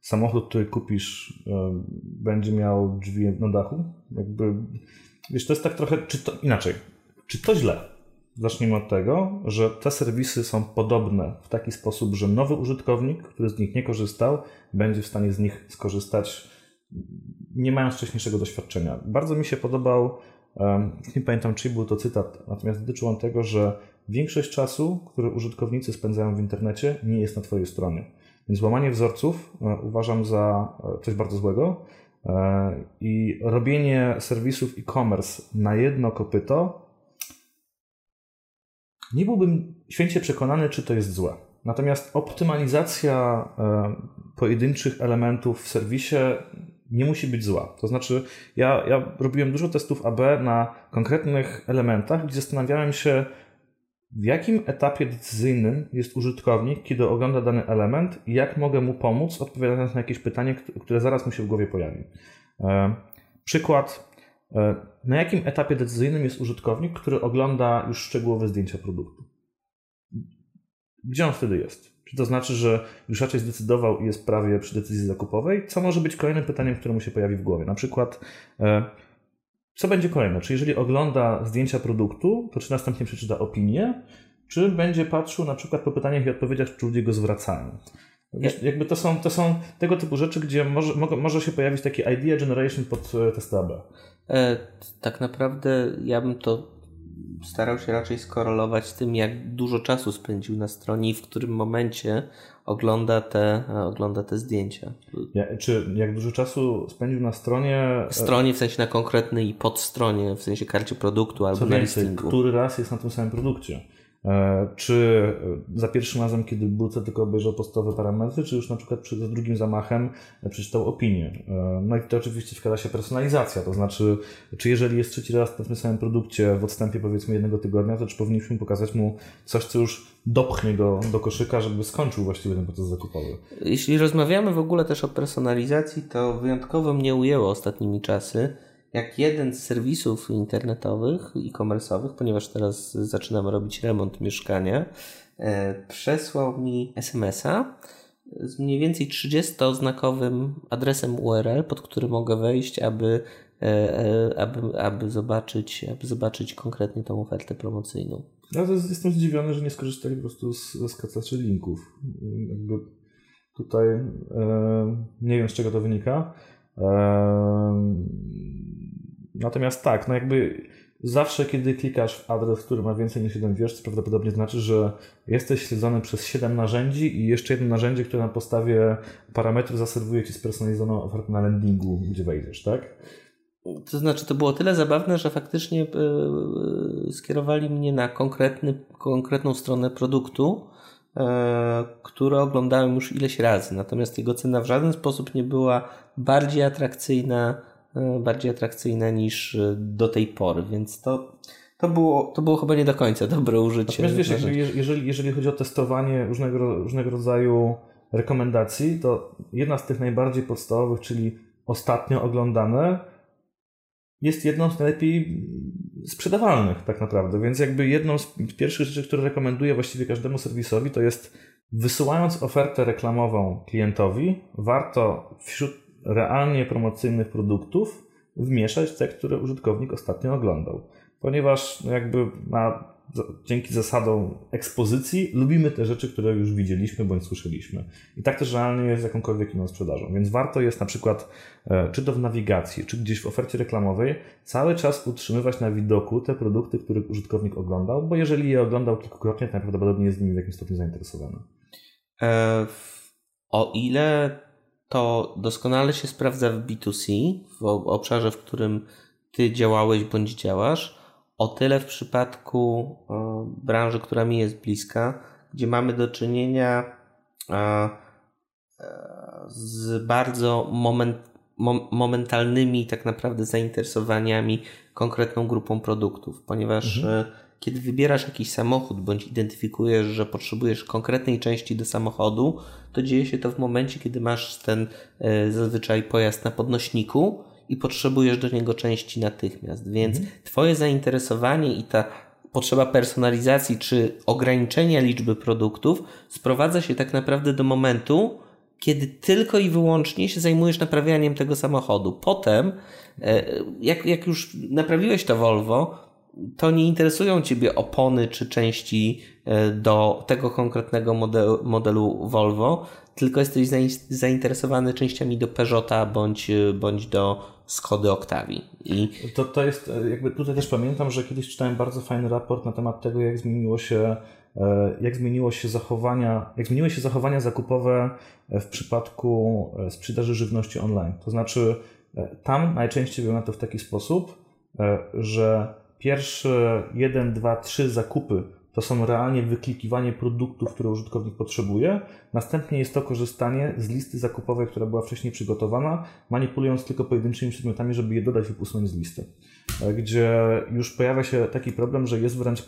samochód, który kupisz, e, będzie miał drzwi na dachu? Jakby Wiesz, to jest tak trochę, czy to inaczej, czy to źle? Zacznijmy od tego, że te serwisy są podobne w taki sposób, że nowy użytkownik, który z nich nie korzystał, będzie w stanie z nich skorzystać, nie mając wcześniejszego doświadczenia. Bardzo mi się podobał, nie pamiętam czy był to cytat, natomiast dotyczył on tego, że większość czasu, który użytkownicy spędzają w internecie, nie jest na Twojej stronie. Więc łamanie wzorców e, uważam za e, coś bardzo złego. E, I robienie serwisów e-commerce na jedno kopyto, nie byłbym święcie przekonany, czy to jest złe. Natomiast optymalizacja e, pojedynczych elementów w serwisie nie musi być zła. To znaczy, ja, ja robiłem dużo testów AB na konkretnych elementach, gdzie zastanawiałem się, w jakim etapie decyzyjnym jest użytkownik, kiedy ogląda dany element i jak mogę mu pomóc, odpowiadając na jakieś pytanie, które zaraz mu się w głowie pojawi. E, przykład, e, na jakim etapie decyzyjnym jest użytkownik, który ogląda już szczegółowe zdjęcia produktu? Gdzie on wtedy jest? Czy to znaczy, że już raczej zdecydował i jest prawie przy decyzji zakupowej? Co może być kolejnym pytaniem, które mu się pojawi w głowie? Na przykład, e, co będzie kolejne? Czy jeżeli ogląda zdjęcia produktu, to czy następnie przeczyta opinię, czy będzie patrzył na przykład po pytaniach i odpowiedziach, czy ludzie go zwracają? Wiesz, jakby to są, to są tego typu rzeczy, gdzie może, może się pojawić taki idea generation pod e, testy AB. E, tak naprawdę ja bym to starał się raczej skorelować z tym, jak dużo czasu spędził na stronie i w którym momencie ogląda te, ogląda te zdjęcia. Ja, czy jak dużo czasu spędził na stronie? E, stronie w sensie na konkretnej podstronie, w sensie karcie produktu albo Co na więcej, listingu. Który raz jest na tym samym produkcie? E, czy za pierwszym razem, kiedy Buce tylko obejrzał podstawowe parametry, czy już na przykład za drugim zamachem przeczytał opinię. E, no i to oczywiście wkłada się personalizacja, to znaczy, czy jeżeli jest trzeci raz na tym samym produkcie w odstępie powiedzmy jednego tygodnia, to czy powinniśmy pokazać mu coś, co już dopchnie go do koszyka, żeby skończył właściwie ten proces zakupowy. Jeśli rozmawiamy w ogóle też o personalizacji, to wyjątkowo mnie ujęło ostatnimi czasy, jak jeden z serwisów internetowych, e-commerce'owych, ponieważ teraz zaczynam robić remont mieszkania, e, przesłał mi SMS-a z mniej więcej 30-znakowym adresem URL, pod który mogę wejść, aby, e, e, aby, aby, zobaczyć, aby zobaczyć konkretnie tą ofertę promocyjną. Ja jestem zdziwiony, że nie skorzystali po prostu z, z skacaczy linków. Jakby tutaj nie wiem, z czego to wynika. Natomiast tak, no jakby zawsze, kiedy klikasz w adres, który ma więcej niż jeden wiersz, to prawdopodobnie znaczy, że jesteś śledzony przez 7 narzędzi i jeszcze jedno narzędzie, które na podstawie parametrów zaserwuje ci spersonalizowaną ofertę na landingu, gdzie wejdziesz, tak? To znaczy, to było tyle zabawne, że faktycznie yy, skierowali mnie na konkretny, konkretną stronę produktu, które oglądałem już ileś razy. Natomiast jego cena w żaden sposób nie była bardziej atrakcyjna, yy, bardziej atrakcyjna niż do tej pory, więc to. To było, to było chyba nie do końca dobre użycie. Natomiast wiesz, jeżeli, jeżeli chodzi o testowanie różnego, różnego rodzaju rekomendacji, to jedna z tych najbardziej podstawowych, czyli ostatnio oglądane, jest jedną z najlepiej sprzedawalnych tak naprawdę. Więc jakby jedną z pierwszych rzeczy, które rekomenduję właściwie każdemu serwisowi, to jest wysyłając ofertę reklamową klientowi, warto wśród realnie promocyjnych produktów wmieszać te, które użytkownik ostatnio oglądał. Ponieważ no jakby ma dzięki zasadom ekspozycji lubimy te rzeczy, które już widzieliśmy bądź słyszeliśmy. I tak też realnie jest z jakąkolwiek inną sprzedażą. Więc warto jest na przykład, e, czy to w nawigacji, czy gdzieś w ofercie reklamowej, cały czas utrzymywać na widoku te produkty, które użytkownik oglądał, bo jeżeli je oglądał kilkukrotnie, to najprawdopodobniej jest nimi w jakimś stopniu zainteresowany. E, o ile to doskonale się sprawdza w B2C, w obszarze, w którym ty działałeś bądź działasz, o tyle w przypadku e, branży, która mi jest bliska, gdzie mamy do czynienia e, e, z bardzo moment, momentalnymi tak naprawdę zainteresowaniami konkretną grupą produktów, ponieważ mhm. kiedy wybierasz jakiś samochód bądź identyfikujesz, że potrzebujesz konkretnej części do samochodu, to dzieje się to w momencie, kiedy masz ten zazwyczaj pojazd na podnośniku i potrzebujesz do niego części natychmiast. Więc mhm. Twoje zainteresowanie i ta potrzeba personalizacji czy ograniczenia liczby produktów sprowadza się tak naprawdę do momentu, kiedy tylko i wyłącznie się zajmujesz naprawianiem tego samochodu. Potem, e, jak, jak już naprawiłeś to Volvo, to nie interesują Ciebie opony czy części e, do tego konkretnego modelu, modelu Volvo, tylko jesteś zainteresowany częściami do Peugeota bądź, bądź do Skody Octavii. I... To, to jest, jakby tutaj też pamiętam, że kiedyś czytałem bardzo fajny raport na temat tego, jak zmieniło się e, jak zmieniło się zachowania, jak zmieniły się zachowania zakupowe w przypadku e, sprzedaży żywności online. To znaczy, e, tam najczęściej wygląda to w taki sposób, że pierwsze 1, 2, 3 zakupy to są realnie wyklikiwanie produktów, które użytkownik potrzebuje. Następnie jest to korzystanie z listy zakupowej, która była wcześniej przygotowana, manipulując tylko pojedynczymi przedmiotami, żeby je dodać lub usunąć z listy. E, gdzie już pojawia się taki problem, że jest wręcz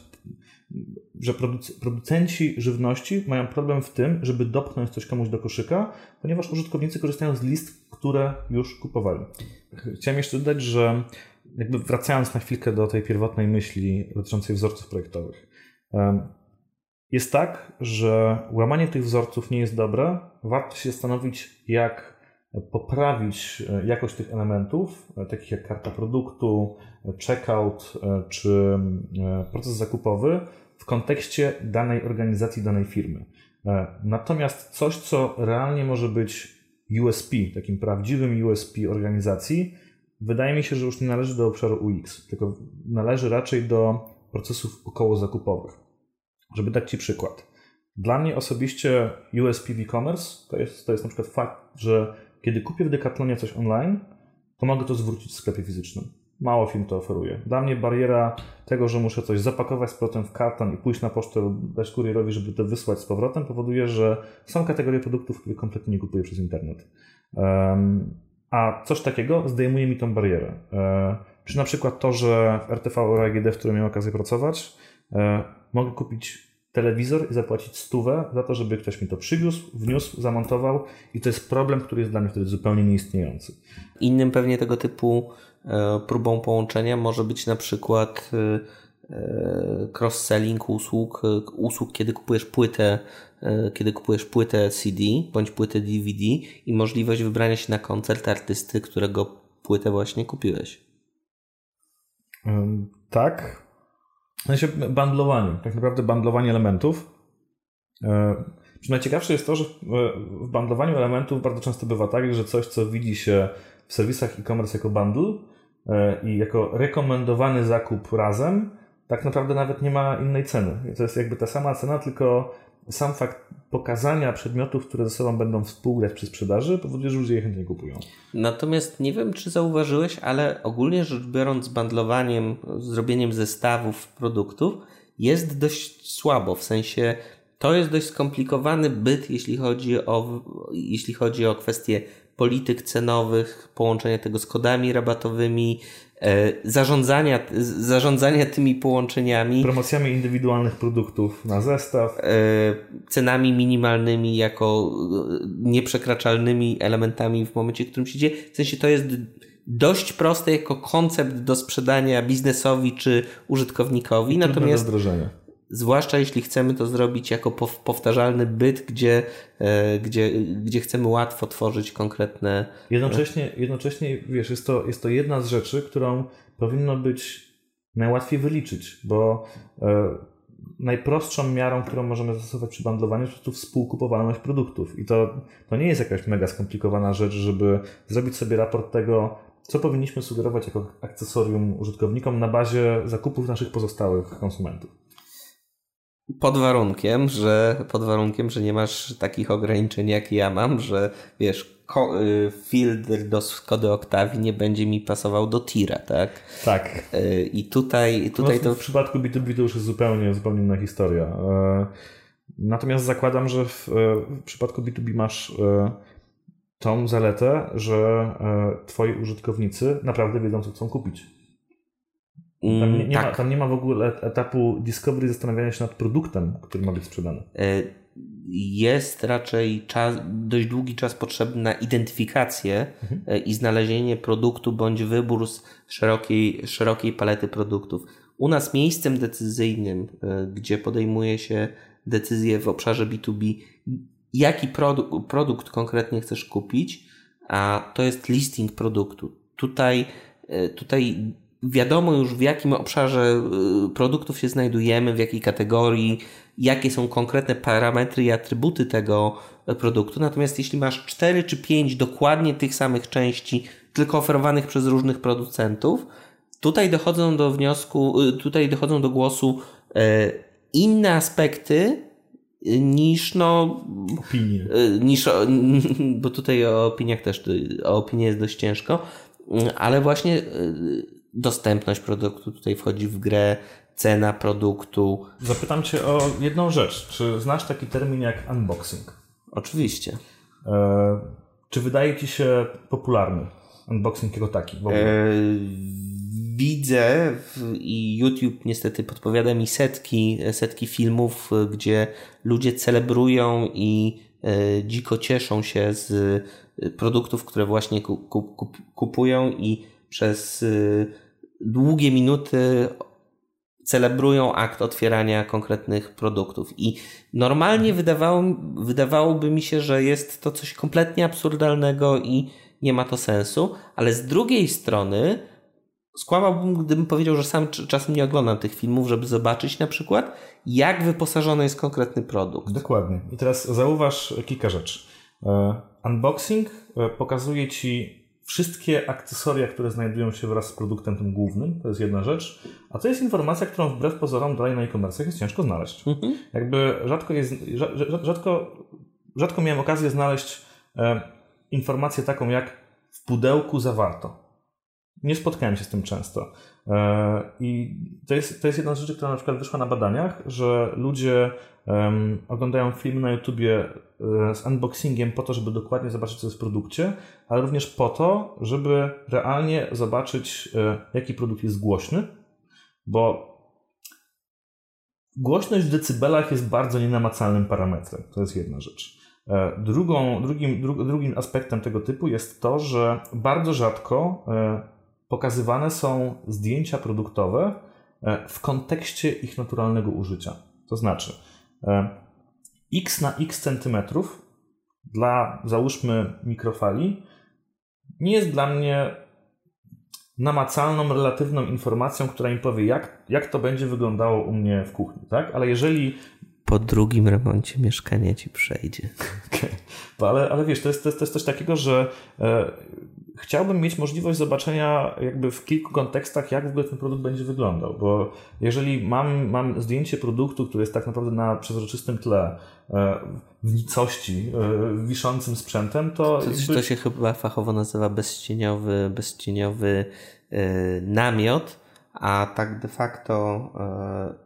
że producenci żywności mają problem w tym, żeby dopchnąć coś komuś do koszyka, ponieważ użytkownicy korzystają z list, które już kupowali. Chciałem jeszcze dodać, że jakby wracając na chwilkę do tej pierwotnej myśli dotyczącej wzorców projektowych. Jest tak, że łamanie tych wzorców nie jest dobre. Warto się zastanowić, jak poprawić e, jakość tych elementów, e, takich jak karta produktu, checkout e, czy proces zakupowy w kontekście danej organizacji, danej firmy. Natomiast coś, co realnie może być USP, takim prawdziwym USP organizacji, wydaje mi się, że już nie należy do obszaru UX, tylko należy raczej do procesów około zakupowych. Żeby dać Ci przykład. Dla mnie osobiście USP w e-commerce to jest, to jest na przykład fakt, że kiedy kupię w Decathlonie coś online, to mogę to zwrócić w sklepie fizycznym. Mało film to oferuje. Dla mnie bariera tego, że muszę coś zapakować z powrotem w karton i pójść na pocztę dać kurierowi, żeby to wysłać z powrotem, powoduje, że są kategorie produktów, które kompletnie nie kupuję przez internet. A coś takiego zdejmuje mi tą barierę. Um, czy na przykład to, że w RTV AGD, w którym miałem okazję pracować, e, mogę kupić telewizor i zapłacić stówę za to, żeby ktoś mi to przywiózł, wniósł, zamontował i to jest problem, który jest dla mnie wtedy zupełnie nieistniejący. Innym pewnie tego typu e, próbą połączenia może być na przykład e, cross-selling usług, usług, kiedy kupujesz płytę, kiedy kupujesz płytę CD bądź płytę DVD i możliwość wybrania się na koncert artysty, którego płytę właśnie kupiłeś. Tak. W sensie bandlowanie, tak naprawdę bandlowanie elementów. Najciekawsze jest to, że w bandlowaniu elementów bardzo często bywa tak, że coś, co widzi się w serwisach e-commerce jako bundle i jako rekomendowany zakup razem, tak naprawdę nawet nie ma innej ceny. To jest jakby ta sama cena, tylko sam fakt pokazania przedmiotów, które ze sobą będą współgrać przy sprzedaży, powoduje, że ludzie je chętnie kupują. Natomiast nie wiem, czy zauważyłeś, ale ogólnie rzecz biorąc, bandlowaniem, zrobieniem zestawów produktów jest dość słabo. W sensie to jest dość skomplikowany byt, jeśli chodzi o, jeśli chodzi o kwestie polityk cenowych, połączenia tego z kodami rabatowymi, zarządzania, zarządzania tymi połączeniami. Promocjami indywidualnych produktów na zestaw. E, cenami minimalnymi jako e, nieprzekraczalnymi elementami w momencie, w którym się dzieje. W sensie to jest dość proste jako koncept do sprzedania biznesowi czy użytkownikowi. Natomiast do wdrożenia zwłaszcza jeśli chcemy to zrobić jako powtarzalny byt, gdzie, e, gdzie, gdzie chcemy łatwo tworzyć konkretne. Jednocześnie, jednocześnie wiesz, jest to, jest to jedna z rzeczy, którą powinno być najłatwiej wyliczyć, bo e, najprostszą miarą, którą możemy zastosować przy bandlowaniu jest po współkupowalność produktów. I to, to nie jest jakaś mega skomplikowana rzecz, żeby zrobić sobie raport tego, co powinniśmy sugerować jako akcesorium użytkownikom na bazie zakupów naszych pozostałych konsumentów. Pod warunkiem, że pod warunkiem, że nie masz takich ograniczeń jak ja mam, że wiesz, y, filtr do Skody Octavii nie będzie mi pasował do tira, tak? Tak. Y, I tutaj, tutaj no, to... W przypadku B2B to już jest zupełnie, zupełnie inna historia. E, natomiast zakładam, że w, e, w przypadku B2B masz e, tą zaletę, że twoi użytkownicy naprawdę wiedzą, co chcą kupić. Tam nie, mm, nie tak. ma, tam nie ma w ogóle etapu discovery zastanawiania się nad produktem, który ma być sprzedany. E, jest raczej czas, dość długi czas potrzebny na identyfikację mhm. E, i znalezienie produktu bądź wybór z szerokiej, szerokiej palety produktów. U nas miejscem decyzyjnym, e, gdzie podejmuje się decyzje w obszarze B2B, jaki produ produkt konkretnie chcesz kupić, a to jest listing produktu. Tutaj, tutaj wiadomo już w jakim obszarze y, produktów się znajdujemy, w jakiej kategorii, jakie są konkretne parametry i atrybuty tego e, produktu. Natomiast jeśli masz 4 czy 5 dokładnie tych samych części, tylko oferowanych przez różnych producentów, tutaj dochodzą do wniosku, y, tutaj dochodzą do głosu e, inne aspekty niż no opinie. Niż, bo tutaj o opiniach też o opinie jest dość ciężko, ale właśnie dostępność produktu tutaj wchodzi w grę, cena produktu. Zapytam Cię o jedną rzecz. Czy znasz taki termin jak unboxing? Oczywiście. E, czy wydaje Ci się popularny unboxing jako taki w ogóle? E, widzę i YouTube niestety podpowiada mi setki, setki filmów, gdzie ludzie celebrują i e, dziko cieszą się z produktów, które właśnie kupują i przez y, długie minuty celebrują akt otwierania konkretnych produktów. I normalnie wydawało, wydawałoby mi się, że jest to coś kompletnie absurdalnego i nie ma to sensu, ale z drugiej strony skłamałbym, gdybym powiedział, że sam czasem nie oglądam tych filmów, żeby zobaczyć na przykład, jak wyposażony jest konkretny produkt. Dokładnie. I teraz zauważ kilka rzeczy. E, unboxing e, pokazuje Ci wszystkie akcesoria, które znajdują się wraz z produktem tym głównym, to jest jedna rzecz, a to jest informacja, którą wbrew pozorom dalej na e-commerce jest ciężko znaleźć. Mhm. Jakby rzadko, jest, rzadko, rzadko miałem okazję znaleźć e, informację taką jak w pudełku zawarto. Nie spotkałem się z tym często. E, I to jest, to jest jedna z rzeczy, która na przykład wyszła na badaniach, że ludzie um, oglądają film na YouTubie e, z unboxingiem po to, żeby dokładnie zobaczyć, co jest w produkcie, ale również po to, żeby realnie zobaczyć, e, jaki produkt jest głośny, bo głośność w decybelach jest bardzo nienamacalnym parametrem. To jest jedna rzecz. Drugą, drugim, dru, drugim aspektem tego typu jest to, że bardzo rzadko pokazywane są zdjęcia produktowe e, w kontekście ich naturalnego użycia. To znaczy, e, x na x centymetrów dla załóżmy mikrofali nie jest dla mnie namacalną, relatywną informacją, która mi powie, jak, jak to będzie wyglądało u mnie w kuchni, tak? Ale jeżeli. Po drugim remoncie mieszkania ci przejdzie. Okay. Ale, ale wiesz, to jest, to, jest, to jest coś takiego, że e, chciałbym mieć możliwość zobaczenia jakby w kilku kontekstach, jak w ogóle ten produkt będzie wyglądał, bo jeżeli mam, mam zdjęcie produktu, który jest tak naprawdę na przezroczystym tle, e, w nicości, e, wiszącym sprzętem, to... To, jakby... to się chyba fachowo nazywa bezcieniowy, bezcieniowy e, namiot, a tak de facto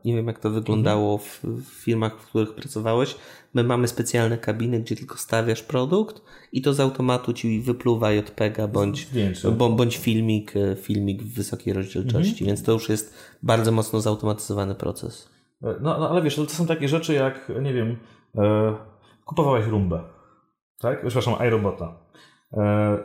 nie wiem jak to wyglądało w, w firmach, w których pracowałeś, My mamy specjalne kabiny, gdzie tylko stawiasz produkt i to z automatu ci wypluwa JPEGa bądź, bądź filmik, e, filmik w wysokiej rozdzielczości, mhm. więc to już jest bardzo mocno zautomatyzowany proces. E, no, no ale wiesz, to są takie rzeczy jak, nie wiem, e, kupowałeś rumbę, tak? Przepraszam, iRobota. E,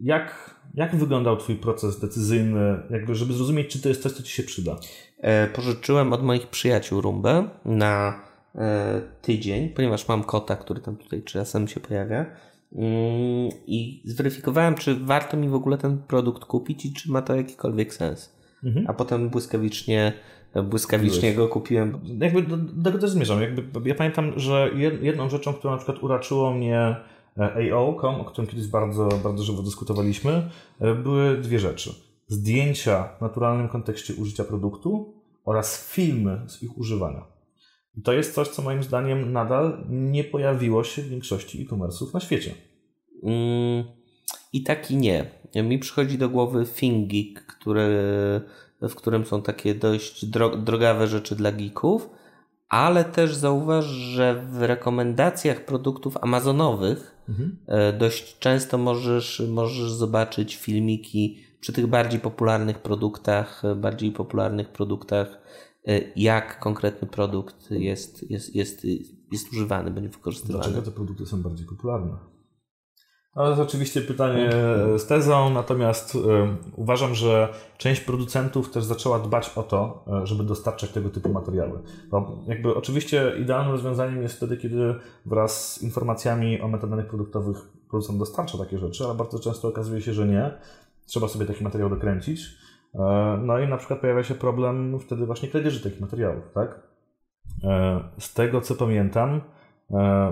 jak, jak wyglądał Twój proces decyzyjny, jakby, żeby zrozumieć, czy to jest coś, co Ci się przyda? E, pożyczyłem od moich przyjaciół rumbę na E, tydzień, ponieważ mam kota, który tam tutaj czasem się pojawia. Mm, I zweryfikowałem, czy warto mi w ogóle ten produkt kupić i czy ma to jakikolwiek sens. Mhm. A potem błyskawicznie, błyskawicznie go kupiłem. Jakby do, do tego też zmierzam. Jakby, ja pamiętam, że jedną rzeczą, która na przykład uraczyło mnie AO.com, o którym kiedyś bardzo, bardzo żywo dyskutowaliśmy, e, były dwie rzeczy. Zdjęcia w naturalnym kontekście użycia produktu oraz filmy z ich używania. I to jest coś, co moim zdaniem nadal nie pojawiło się w większości e-commerce'ów na świecie. Mm, I tak i nie. Mi przychodzi do głowy ThinkGeek, który, w którym są takie dość drogawe rzeczy dla geeków, ale też zauważ, że w rekomendacjach produktów amazonowych mhm. E, dość często możesz, możesz zobaczyć filmiki przy tych bardziej popularnych produktach, bardziej popularnych produktach E, jak konkretny produkt jest, jest, jest, jest używany, będzie wykorzystywany. Dlaczego te produkty są bardziej popularne? No, to jest oczywiście pytanie z tezą, natomiast y, uważam, że część producentów też zaczęła dbać o to, e, żeby dostarczać tego typu materiały. Bo jakby oczywiście idealnym rozwiązaniem jest wtedy, kiedy wraz z informacjami o metadanych produktowych producent dostarcza takie rzeczy, ale bardzo często okazuje się, że nie. Trzeba sobie taki materiał dokręcić. E, no i na przykład pojawia się problem wtedy właśnie kradzieży takich materiałów, tak? E, z tego co pamiętam, e,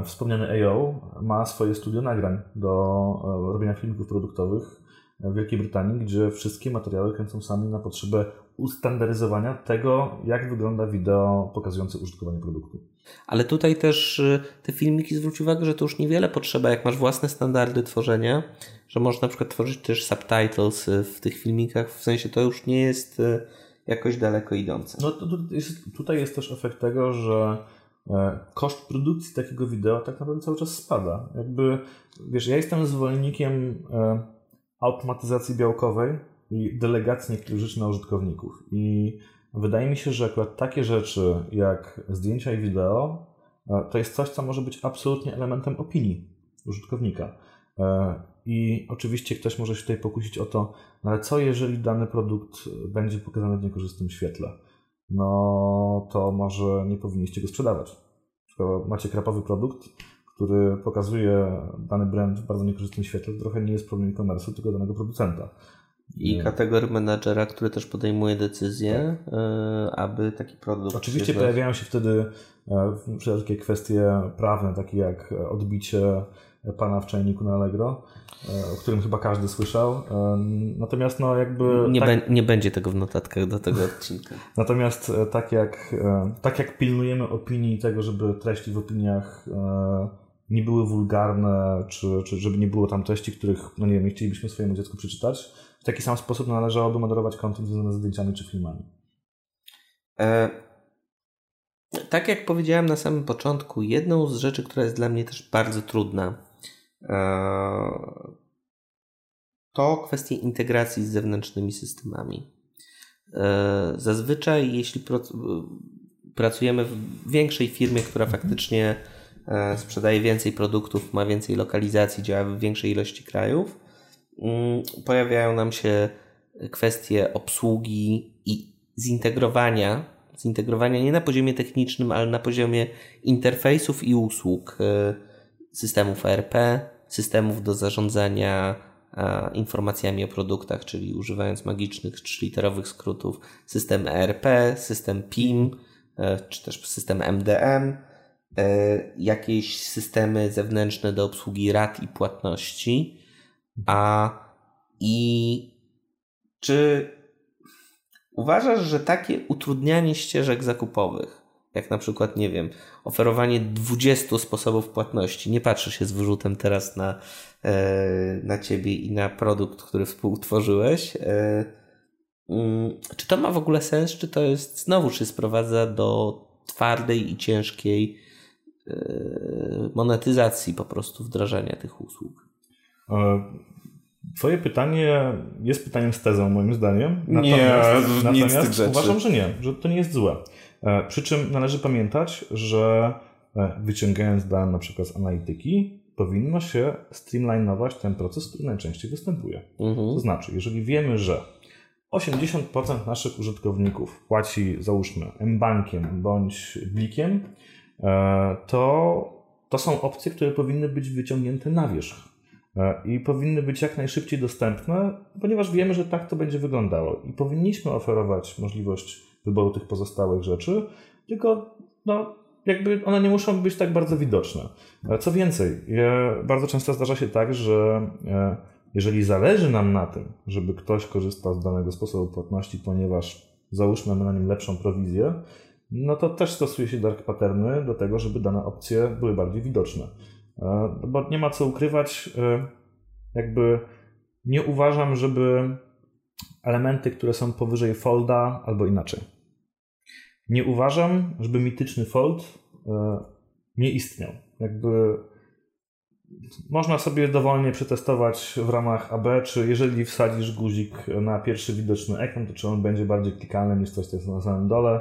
wspomniany AO ma swoje studio nagrań do robienia filmików produktowych w Wielkiej Brytanii, gdzie wszystkie materiały kręcą sami na potrzebę ustandaryzowania tego, jak wygląda wideo pokazujące użytkowanie produktu. Ale tutaj też y, te filmiki zwróć uwagę, że to już niewiele potrzeba, jak masz własne standardy tworzenia, że można na przykład tworzyć też subtitles y, w tych filmikach, w sensie to już nie jest y, jakoś daleko idące. No to, to jest, tutaj jest też efekt tego, że e, koszt produkcji takiego wideo tak naprawdę cały czas spada. Jakby, wiesz, ja jestem zwolennikiem e, automatyzacji białkowej i delegacji niektórych rzeczy na użytkowników. I wydaje mi się, że akurat takie rzeczy jak zdjęcia i wideo e, to jest coś, co może być absolutnie elementem opinii użytkownika. E, I oczywiście ktoś może się tutaj pokusić o to, no ale co jeżeli dany produkt będzie pokazany w niekorzystnym świetle? No to może nie powinniście go sprzedawać. Skoro macie krapowy produkt, który pokazuje dany brand w bardzo niekorzystnym świetle, to trochę nie jest problem e-commerce, tylko danego producenta. I kategorii menadżera, który też podejmuje decyzję, tak. E, aby taki produkt. Oczywiście pojawiają się wtedy e, wszelkie kwestie prawne, takie jak odbicie pana w czajniku na Allegro, e, o którym chyba każdy słyszał. Natomiast no jakby... Nie, tak... nie będzie tego w notatkach do tego odcinka. Natomiast tak jak, tak jak pilnujemy opinii tego, żeby treści w opiniach nie były wulgarne, czy, czy żeby nie było tam treści, których, no nie wiem, nie chcielibyśmy swojemu dziecku przeczytać, w taki sam sposób należałoby moderować kontent związany z zdjęciami czy filmami. E, tak jak powiedziałem na samym początku, jedną z rzeczy, która jest dla mnie też bardzo trudna, e, to kwestia integracji z zewnętrznymi systemami. E, zazwyczaj, jeśli pracujemy w większej firmie, która faktycznie e, sprzedaje więcej produktów, ma więcej lokalizacji, działa w większej ilości krajów, Mm, pojawiają nam się kwestie obsługi i zintegrowania, zintegrowania nie na poziomie technicznym, ale na poziomie interfejsów i usług e, systemów ERP, systemów do zarządzania informacjami o produktach, czyli używając magicznych trzyliterowych skrótów, system ERP, system PIM, e, czy też system MDM, e, jakieś systemy zewnętrzne do obsługi rat i płatności, a I czy uważasz, że takie utrudnianie ścieżek zakupowych, jak na przykład, nie wiem, oferowanie 20 sposobów płatności, nie patrzę się z wyrzutem teraz na, e, na ciebie i na produkt, który współtworzyłeś, e, mm, czy to ma w ogóle sens, czy to jest znowu się sprowadza do twardej i ciężkiej e, monetyzacji po prostu wdrażania tych usług? Twoje pytanie jest pytaniem z tezą, moim zdaniem. Natomiast, nie, nic z tych rzeczy. uważam, że nie, że to nie jest złe. E, przy czym należy pamiętać, że e, wyciągając dane na przykład z analityki, powinno się streamlinować ten proces, który najczęściej występuje. Mhm. To znaczy, jeżeli wiemy, że 80% naszych użytkowników płaci, załóżmy, M-Bankiem bądź Blikiem, e, to to są opcje, które powinny być wyciągnięte na wierzch. I powinny być jak najszybciej dostępne, ponieważ wiemy, że tak to będzie wyglądało i powinniśmy oferować możliwość wyboru tych pozostałych rzeczy, tylko no, jakby one nie muszą być tak bardzo widoczne. E, co więcej, bardzo często zdarza się tak, że e, jeżeli zależy nam na tym, żeby ktoś korzystał z danego sposobu płatności, ponieważ załóżmy mamy na nim lepszą prowizję, no to też stosuje się dark patterny do tego, żeby dane opcje były bardziej widoczne. E, bo nie ma co ukrywać, e, jakby nie uważam, żeby elementy, które są powyżej folda, albo inaczej. Nie uważam, żeby mityczny fold e, nie istniał. Jakby można sobie dowolnie przetestować w ramach AB, czy jeżeli wsadzisz guzik na pierwszy widoczny ekran, to czy on będzie bardziej klikalny niż coś, co jest na samym dole.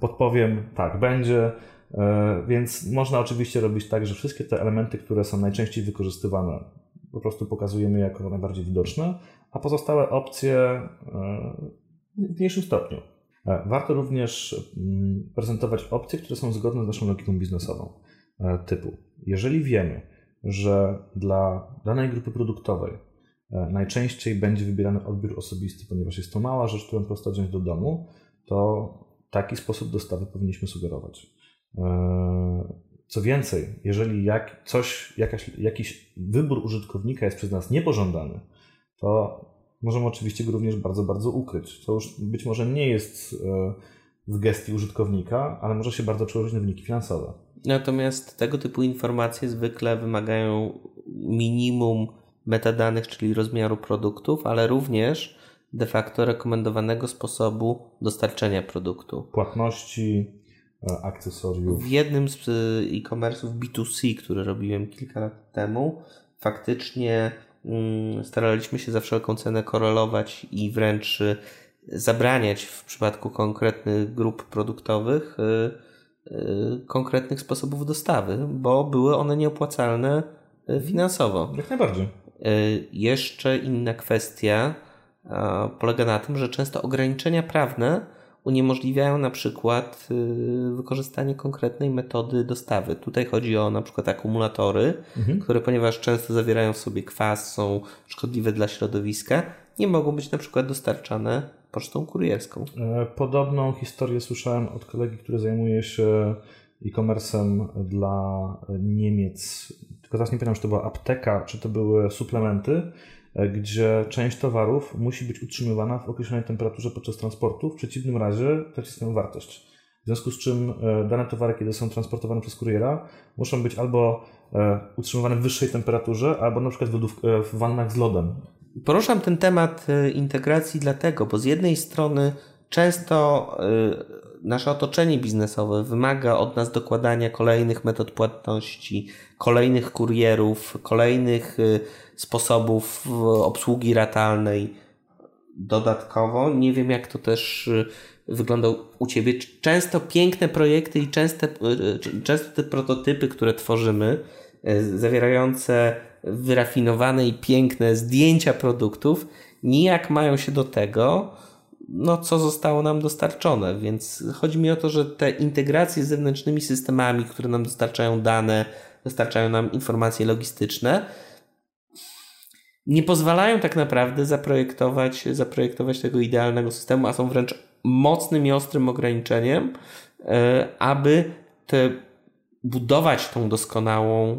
Podpowiem, tak będzie. E, więc można oczywiście robić tak, że wszystkie te elementy, które są najczęściej wykorzystywane, po prostu pokazujemy jako najbardziej widoczne, a pozostałe opcje e, w mniejszym stopniu. E, warto również mm, prezentować opcje, które są zgodne z naszą logiką biznesową. Typu, jeżeli wiemy, że dla danej grupy produktowej najczęściej będzie wybierany odbiór osobisty, ponieważ jest to mała rzecz, którą prosto wziąć do domu, to taki sposób dostawy powinniśmy sugerować. E, co więcej, jeżeli jak coś, jakaś, jakiś wybór użytkownika jest przez nas niepożądany, to możemy oczywiście go również bardzo, bardzo ukryć. To już być może nie jest e, w gestii użytkownika, ale może się bardzo przełożyć na wyniki finansowe. Natomiast tego typu informacje zwykle wymagają minimum metadanych, czyli rozmiaru produktów, ale również de facto rekomendowanego sposobu dostarczenia produktu. Płatności, E, akcesoriów. W jednym z e, e-commerce'ów B2C, który robiłem kilka lat temu, faktycznie staraliśmy się za wszelką cenę korelować i wręcz e, zabraniać w przypadku konkretnych grup produktowych konkretnych sposobów dostawy, bo były one nieopłacalne finansowo. Jak najbardziej. Jeszcze inna kwestia polega na tym, że często ograniczenia prawne uniemożliwiają na przykład y, wykorzystanie konkretnej metody dostawy. Tutaj chodzi o na przykład akumulatory, mhm. które ponieważ często zawierają w sobie kwas, są szkodliwe dla środowiska, nie mogą być na przykład dostarczane pocztą kurierską. E, podobną historię słyszałem od kolegi, który zajmuje się e-commerce'em dla Niemiec. Tylko teraz nie pamiętam, czy to była apteka, czy to były suplementy gdzie część towarów musi być utrzymywana w określonej temperaturze podczas transportu, w przeciwnym razie traci swoją wartość. W związku z czym e, dane towary, kiedy są transportowane przez kuriera, muszą być albo e, utrzymywane w wyższej temperaturze, albo na przykład w wannach z lodem. Poruszam ten temat integracji dlatego, bo z jednej strony często nasze otoczenie biznesowe wymaga od nas dokładania kolejnych metod płatności, kolejnych kurierów, kolejnych sposobów obsługi ratalnej dodatkowo. Nie wiem, jak to też y, wygląda u Ciebie. Często piękne projekty i częste, y, często te prototypy, które tworzymy, zawierające wyrafinowane i piękne zdjęcia produktów, nijak mają się do tego, no, co zostało nam dostarczone. Więc chodzi mi o to, że te integracje z zewnętrznymi systemami, które nam dostarczają dane, dostarczają nam informacje logistyczne, nie pozwalają tak naprawdę zaprojektować, zaprojektować tego idealnego systemu, a są wręcz mocnym i ostrym ograniczeniem, e, aby te budować tą doskonałą,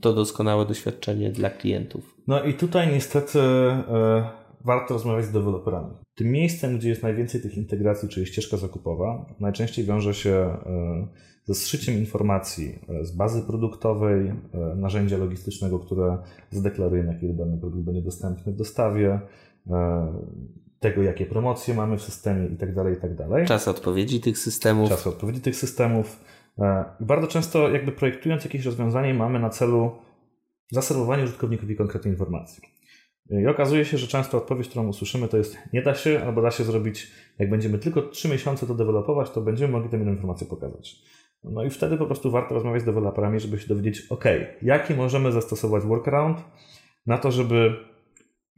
to doskonałe doświadczenie dla klientów. No i tutaj niestety e, warto rozmawiać z deweloperami. Tym miejscem, gdzie jest najwięcej tych integracji, czyli ścieżka zakupowa, najczęściej wiąże się e, ze zszyciem informacji e, z bazy produktowej, e, narzędzia logistycznego, które zadeklaruje, na kiedy dany produkt będzie dostępny w dostawie, e, tego, jakie promocje mamy w systemie itd. Tak itd. Tak Czas odpowiedzi tych systemów. Czas odpowiedzi tych systemów. I bardzo często jakby projektując jakieś rozwiązanie mamy na celu zaserwowanie użytkownikowi konkretnej informacji. I okazuje się, że często odpowiedź, którą usłyszymy, to jest nie da się, albo da się zrobić, jak będziemy tylko 3 miesiące to dewelopować, to będziemy mogli tę informację pokazać. No i wtedy po prostu warto rozmawiać z deweloperami, żeby się dowiedzieć, ok, jaki możemy zastosować workaround na to, żeby,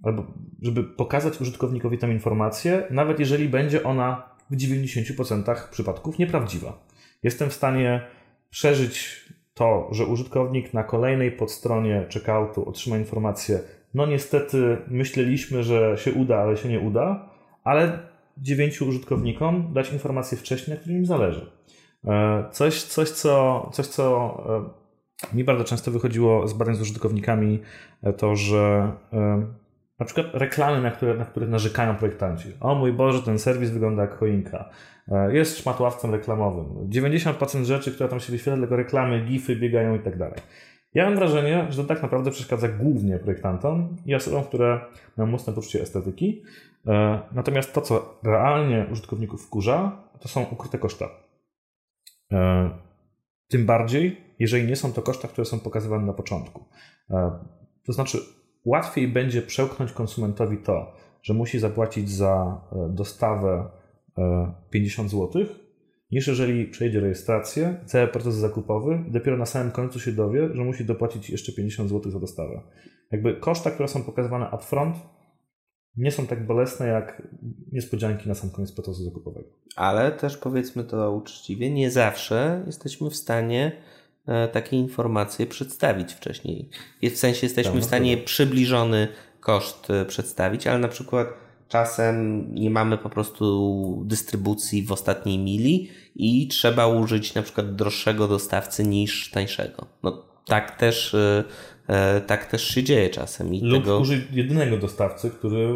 albo żeby pokazać użytkownikowi tę informację, nawet jeżeli będzie ona w 90% przypadków nieprawdziwa. Jestem w stanie przeżyć to, że użytkownik na kolejnej podstronie checkoutu otrzyma informację, no niestety myśleliśmy, że się uda, ale się nie uda, ale dziewięciu użytkownikom dać informację wcześniej, na którym im zależy. E, coś, coś, co, coś, co e, mi bardzo często wychodziło z badań z użytkownikami, e, to że na przykład reklamy, na które, na które narzekają projektanci. O mój Boże, ten serwis wygląda jak choinka. Jest szmatławcem reklamowym. 90% rzeczy, które tam się wyświetla, tylko reklamy, gify biegają i tak dalej. Ja mam wrażenie, że to tak naprawdę przeszkadza głównie projektantom i osobom, które mają mocne poczucie estetyki. Natomiast to, co realnie użytkowników wkurza, to są ukryte koszta. E, tym bardziej, jeżeli nie są to koszta, które są pokazywane na początku. E, to znaczy, łatwiej będzie przełknąć konsumentowi to, że musi zapłacić za e, dostawę 50 zł, niż jeżeli przejdzie rejestrację, cały proces zakupowy dopiero na samym końcu się dowie, że musi dopłacić jeszcze 50 zł za dostawę. Jakby koszta, które są pokazywane upfront, nie są tak bolesne jak niespodzianki na sam koniec procesu zakupowego. Ale też powiedzmy to uczciwie, nie zawsze jesteśmy w stanie e, takie informacje przedstawić wcześniej. W sensie jesteśmy tak, w stanie przybliżony koszt e, przedstawić, ale na przykład czasem nie mamy po prostu dystrybucji w ostatniej mili i trzeba użyć na przykład droższego dostawcy niż tańszego. No tak też e, tak też się dzieje czasem. I Lub tego... użyć jedynego dostawcy, który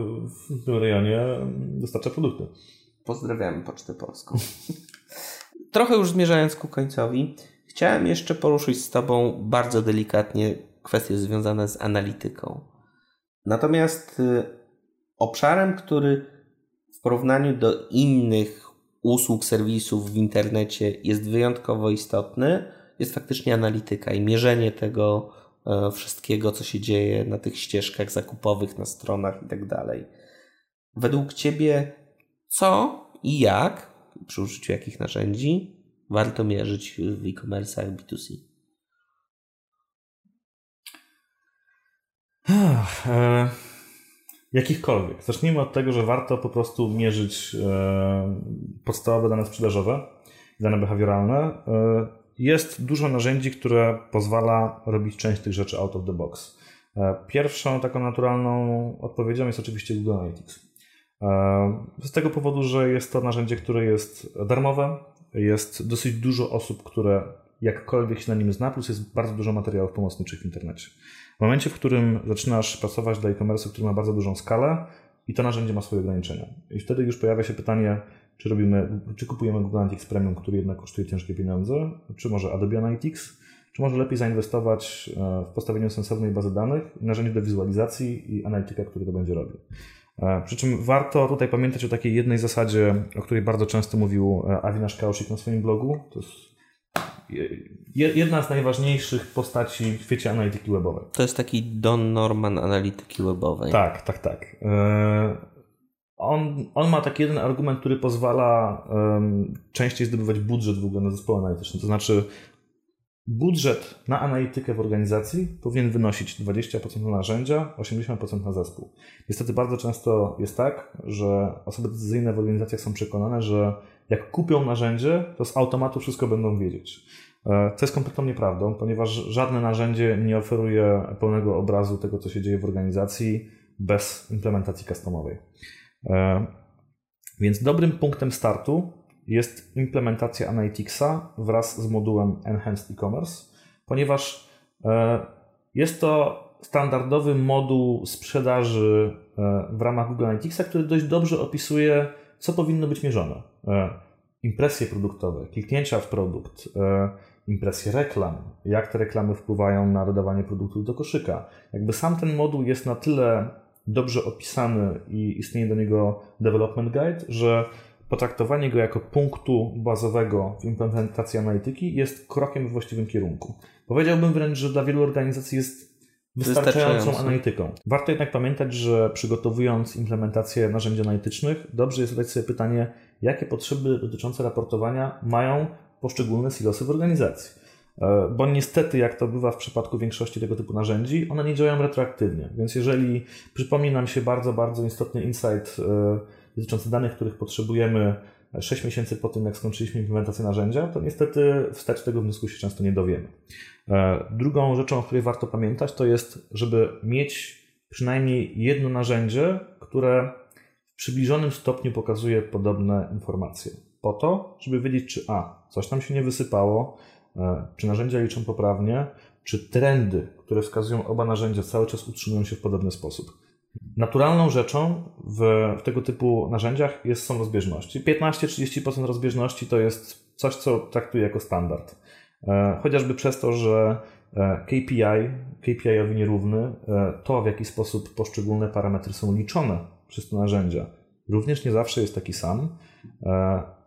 w tym rejonie dostarcza produkty. Pozdrawiamy Pocztę Polską. Trochę już zmierzając ku końcowi, chciałem jeszcze poruszyć z Tobą bardzo delikatnie kwestie związane z analityką. Natomiast y, obszarem, który w porównaniu do innych usług, serwisów w internecie jest wyjątkowo istotny, jest faktycznie analityka i mierzenie tego, E, wszystkiego, co się dzieje na tych ścieżkach zakupowych, na stronach i tak dalej. Według Ciebie, co i jak, przy użyciu jakich narzędzi, warto mierzyć w e-commerce'ach B2C? E, jakichkolwiek. Zacznijmy od tego, że warto po prostu mierzyć e, podstawowe dane sprzedażowe, dane behawioralne. E, jest dużo narzędzi, które pozwala robić część tych rzeczy out of the box. E, pierwszą taką naturalną odpowiedzią jest oczywiście Google Analytics. E, z tego powodu, że jest to narzędzie, które jest darmowe, jest dosyć dużo osób, które jakkolwiek się na nim zna, plus jest bardzo dużo materiałów pomocniczych w internecie. W momencie, w którym zaczynasz pracować dla e-commerce, który ma bardzo dużą skalę i to narzędzie ma swoje ograniczenia. I wtedy już pojawia się pytanie, czy robimy, czy kupujemy Google Analytics Premium, który jednak kosztuje ciężkie pieniądze, czy może Adobe Analytics, czy może lepiej zainwestować e, w postawienie sensownej bazy danych, narzędzie do wizualizacji i analityka, który to będzie robił. E, przy czym warto tutaj pamiętać o takiej jednej zasadzie, o której bardzo często mówił e, Avinash Kaushik na swoim blogu. To jest jedna z najważniejszych postaci w świecie analityki webowej. To jest taki Don Norman analityki webowej. Tak, tak, tak. On, ma taki jeden argument, który pozwala um, częściej zdobywać budżet w ogóle na zespoły analityczne. To znaczy, budżet na analitykę w organizacji powinien wynosić 20% na narzędzia, 80% na zespół. Niestety bardzo często jest tak, że osoby decyzyjne w organizacjach są przekonane, że jak kupią narzędzie, to z automatu wszystko będą wiedzieć. E, to jest kompletną nieprawdą, ponieważ żadne narzędzie nie oferuje pełnego obrazu tego, co się dzieje w organizacji bez implementacji customowej. E, więc dobrym punktem startu jest implementacja Analyticsa wraz z modułem Enhanced E-Commerce, ponieważ e, jest to standardowy moduł sprzedaży e, w ramach Google Analyticsa, który dość dobrze opisuje, co powinno być mierzone. Impresje produktowe, kliknięcia w produkt, impresje reklam, jak te reklamy wpływają na dodawanie produktów do koszyka. Jakby sam ten moduł jest na tyle dobrze opisany i istnieje do niego development guide, że potraktowanie go jako punktu bazowego w implementacji analityki jest krokiem w właściwym kierunku. Powiedziałbym wręcz, że dla wielu organizacji jest wystarczającą analityką. Warto jednak pamiętać, że przygotowując implementację narzędzi analitycznych, dobrze jest zadać sobie pytanie, jakie potrzeby dotyczące raportowania mają poszczególne silosy w organizacji. E, bo niestety, jak to bywa w przypadku większości tego typu narzędzi, one nie działają retroaktywnie. Więc jeżeli przypomni nam się bardzo, bardzo istotny insight e, dotyczący danych, których potrzebujemy 6 miesięcy po tym, jak skończyliśmy implementację narzędzia, to niestety wstać tego wniosku się często nie dowiemy. E, drugą rzeczą, o której warto pamiętać, to jest, żeby mieć przynajmniej jedno narzędzie, które w przybliżonym stopniu pokazuje podobne informacje. Po to, żeby wiedzieć, czy A, coś tam się nie wysypało, e, czy narzędzia liczą poprawnie, czy trendy, które wskazują oba narzędzia, cały czas utrzymują się w podobny sposób. Naturalną rzeczą w, w tego typu narzędziach jest, są rozbieżności. 15-30% rozbieżności to jest coś, co traktuję jako standard. E, chociażby przez to, że e, KPI, KPI-owi nierówny, e, to w jaki sposób poszczególne parametry są liczone przez te narzędzia, również nie zawsze jest taki sam.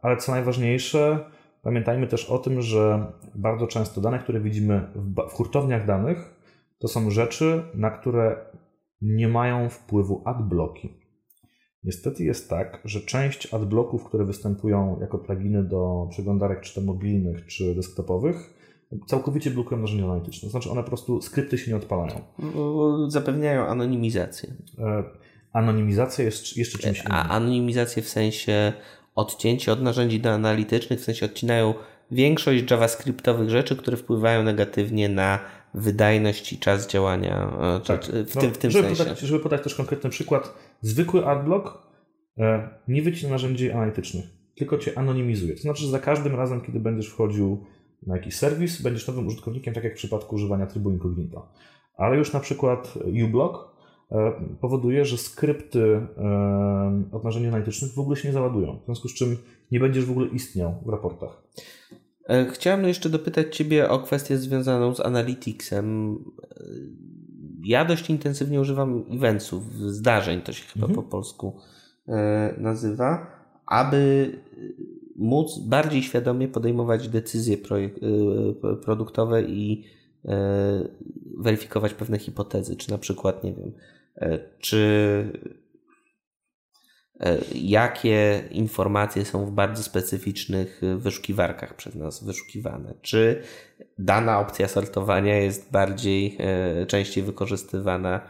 Ale co najważniejsze, pamiętajmy też o tym, że bardzo często dane, które widzimy w hurtowniach danych, to są rzeczy, na które nie mają wpływu adblocki. Niestety jest tak, że część adblocków, które występują jako pluginy do przeglądarek czy to mobilnych, czy desktopowych, całkowicie blokują narzędzia analityczne. Znaczy one po prostu, skrypty się nie odpalają. Zapewniają anonimizację. E, anonimizacja jest jeszcze czymś innym. A anonimizację w sensie odcięcie od narzędzi do analitycznych, w sensie odcinają większość JavaScriptowych rzeczy, które wpływają negatywnie na wydajność i czas działania e, tak. w no, tym, w tym żeby sensie. Podać, żeby podać też konkretny przykład, zwykły adblock e, nie wycina narzędzi analitycznych, tylko cię anonimizuje. To znaczy, że za każdym razem, kiedy będziesz wchodził na jakiś serwis, będziesz nowym użytkownikiem, tak jak w przypadku używania trybu incognito. Ale już na przykład uBlock e, powoduje, że skrypty od narzędzi analitycznych w ogóle się nie załadują, w związku z czym nie będziesz w ogóle istniał w raportach. E, chciałem jeszcze dopytać Ciebie o kwestię związaną z Analyticsem. E, ja dość intensywnie używam eventsów, zdarzeń, to się chyba mhm. po polsku e, nazywa, aby móc bardziej świadomie podejmować decyzje produktowe i weryfikować pewne hipotezy, czy na przykład, nie wiem, czy E, jakie informacje są w bardzo specyficznych e, wyszukiwarkach przez nas wyszukiwane. Czy dana opcja sortowania jest bardziej, e, częściej wykorzystywana?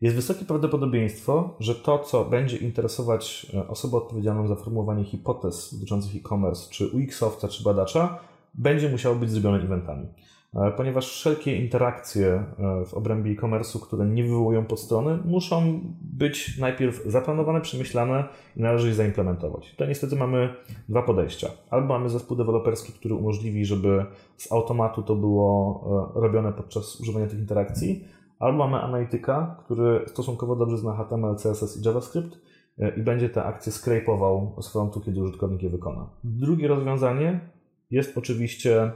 Jest wysokie prawdopodobieństwo, że to, co będzie interesować osobę odpowiedzialną za formułowanie hipotez dotyczących e-commerce, czy UX-owca, czy badacza, będzie musiało być zrobione eventami. E, ponieważ wszelkie interakcje e, w obrębie e-commerce'u, które nie wywołują podstrony, muszą być najpierw zaplanowane, przemyślane i należy je zaimplementować. Tutaj niestety mamy dwa podejścia. Albo mamy zespół deweloperski, który umożliwi, żeby z automatu to było e, robione podczas używania tych interakcji, albo mamy analityka, który stosunkowo dobrze zna HTML, CSS i JavaScript i będzie te akcje scrape'ował z frontu, kiedy użytkownik je wykona. Drugie rozwiązanie jest oczywiście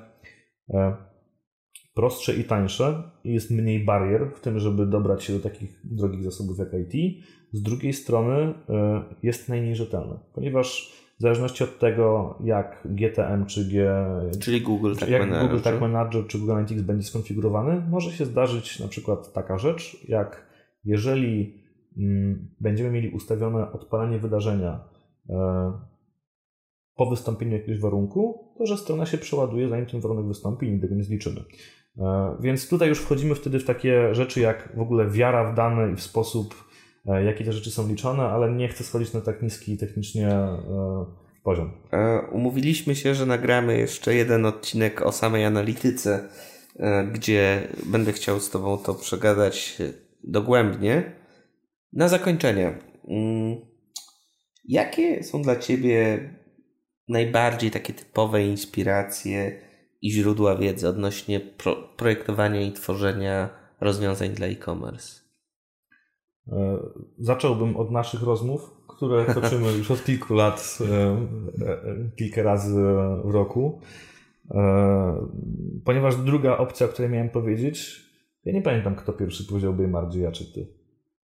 prostsze i tańsze i jest mniej barier w tym, żeby dobrać się do takich drogich zasobów jak IT. Z drugiej strony e, jest najmniej rzetelne, ponieważ w zależności od tego, jak GTM czy G, czyli Google Tag jak Manager, Google Tag Manager czy Google Analytics będzie skonfigurowany, może się zdarzyć na przykład taka rzecz, jak jeżeli mm, będziemy mieli ustawione odpalenie wydarzenia e, po wystąpieniu jakiegoś warunku, to że strona się przeładuje zanim ten warunek wystąpi i nigdy go nie zliczymy. E, więc tutaj już wchodzimy wtedy w takie rzeczy jak w ogóle wiara w dane i w sposób, e, jaki te rzeczy są liczone, ale nie chcę schodzić na tak niski technicznie e, poziom. Umówiliśmy się, że nagramy jeszcze jeden odcinek o samej analityce, gdzie będę chciał z Tobą to przegadać dogłębnie. Na zakończenie, mm, jakie są dla Ciebie najbardziej takie typowe inspiracje i źródła wiedzy odnośnie pro projektowania i tworzenia rozwiązań dla e-commerce? E, zacząłbym od naszych rozmów, które toczymy już od kilku lat, e, kilka razy w roku. Ponieważ druga opcja, o której miałem powiedzieć, ja nie pamiętam, kto pierwszy powiedział Baymardzie, ja czy ty.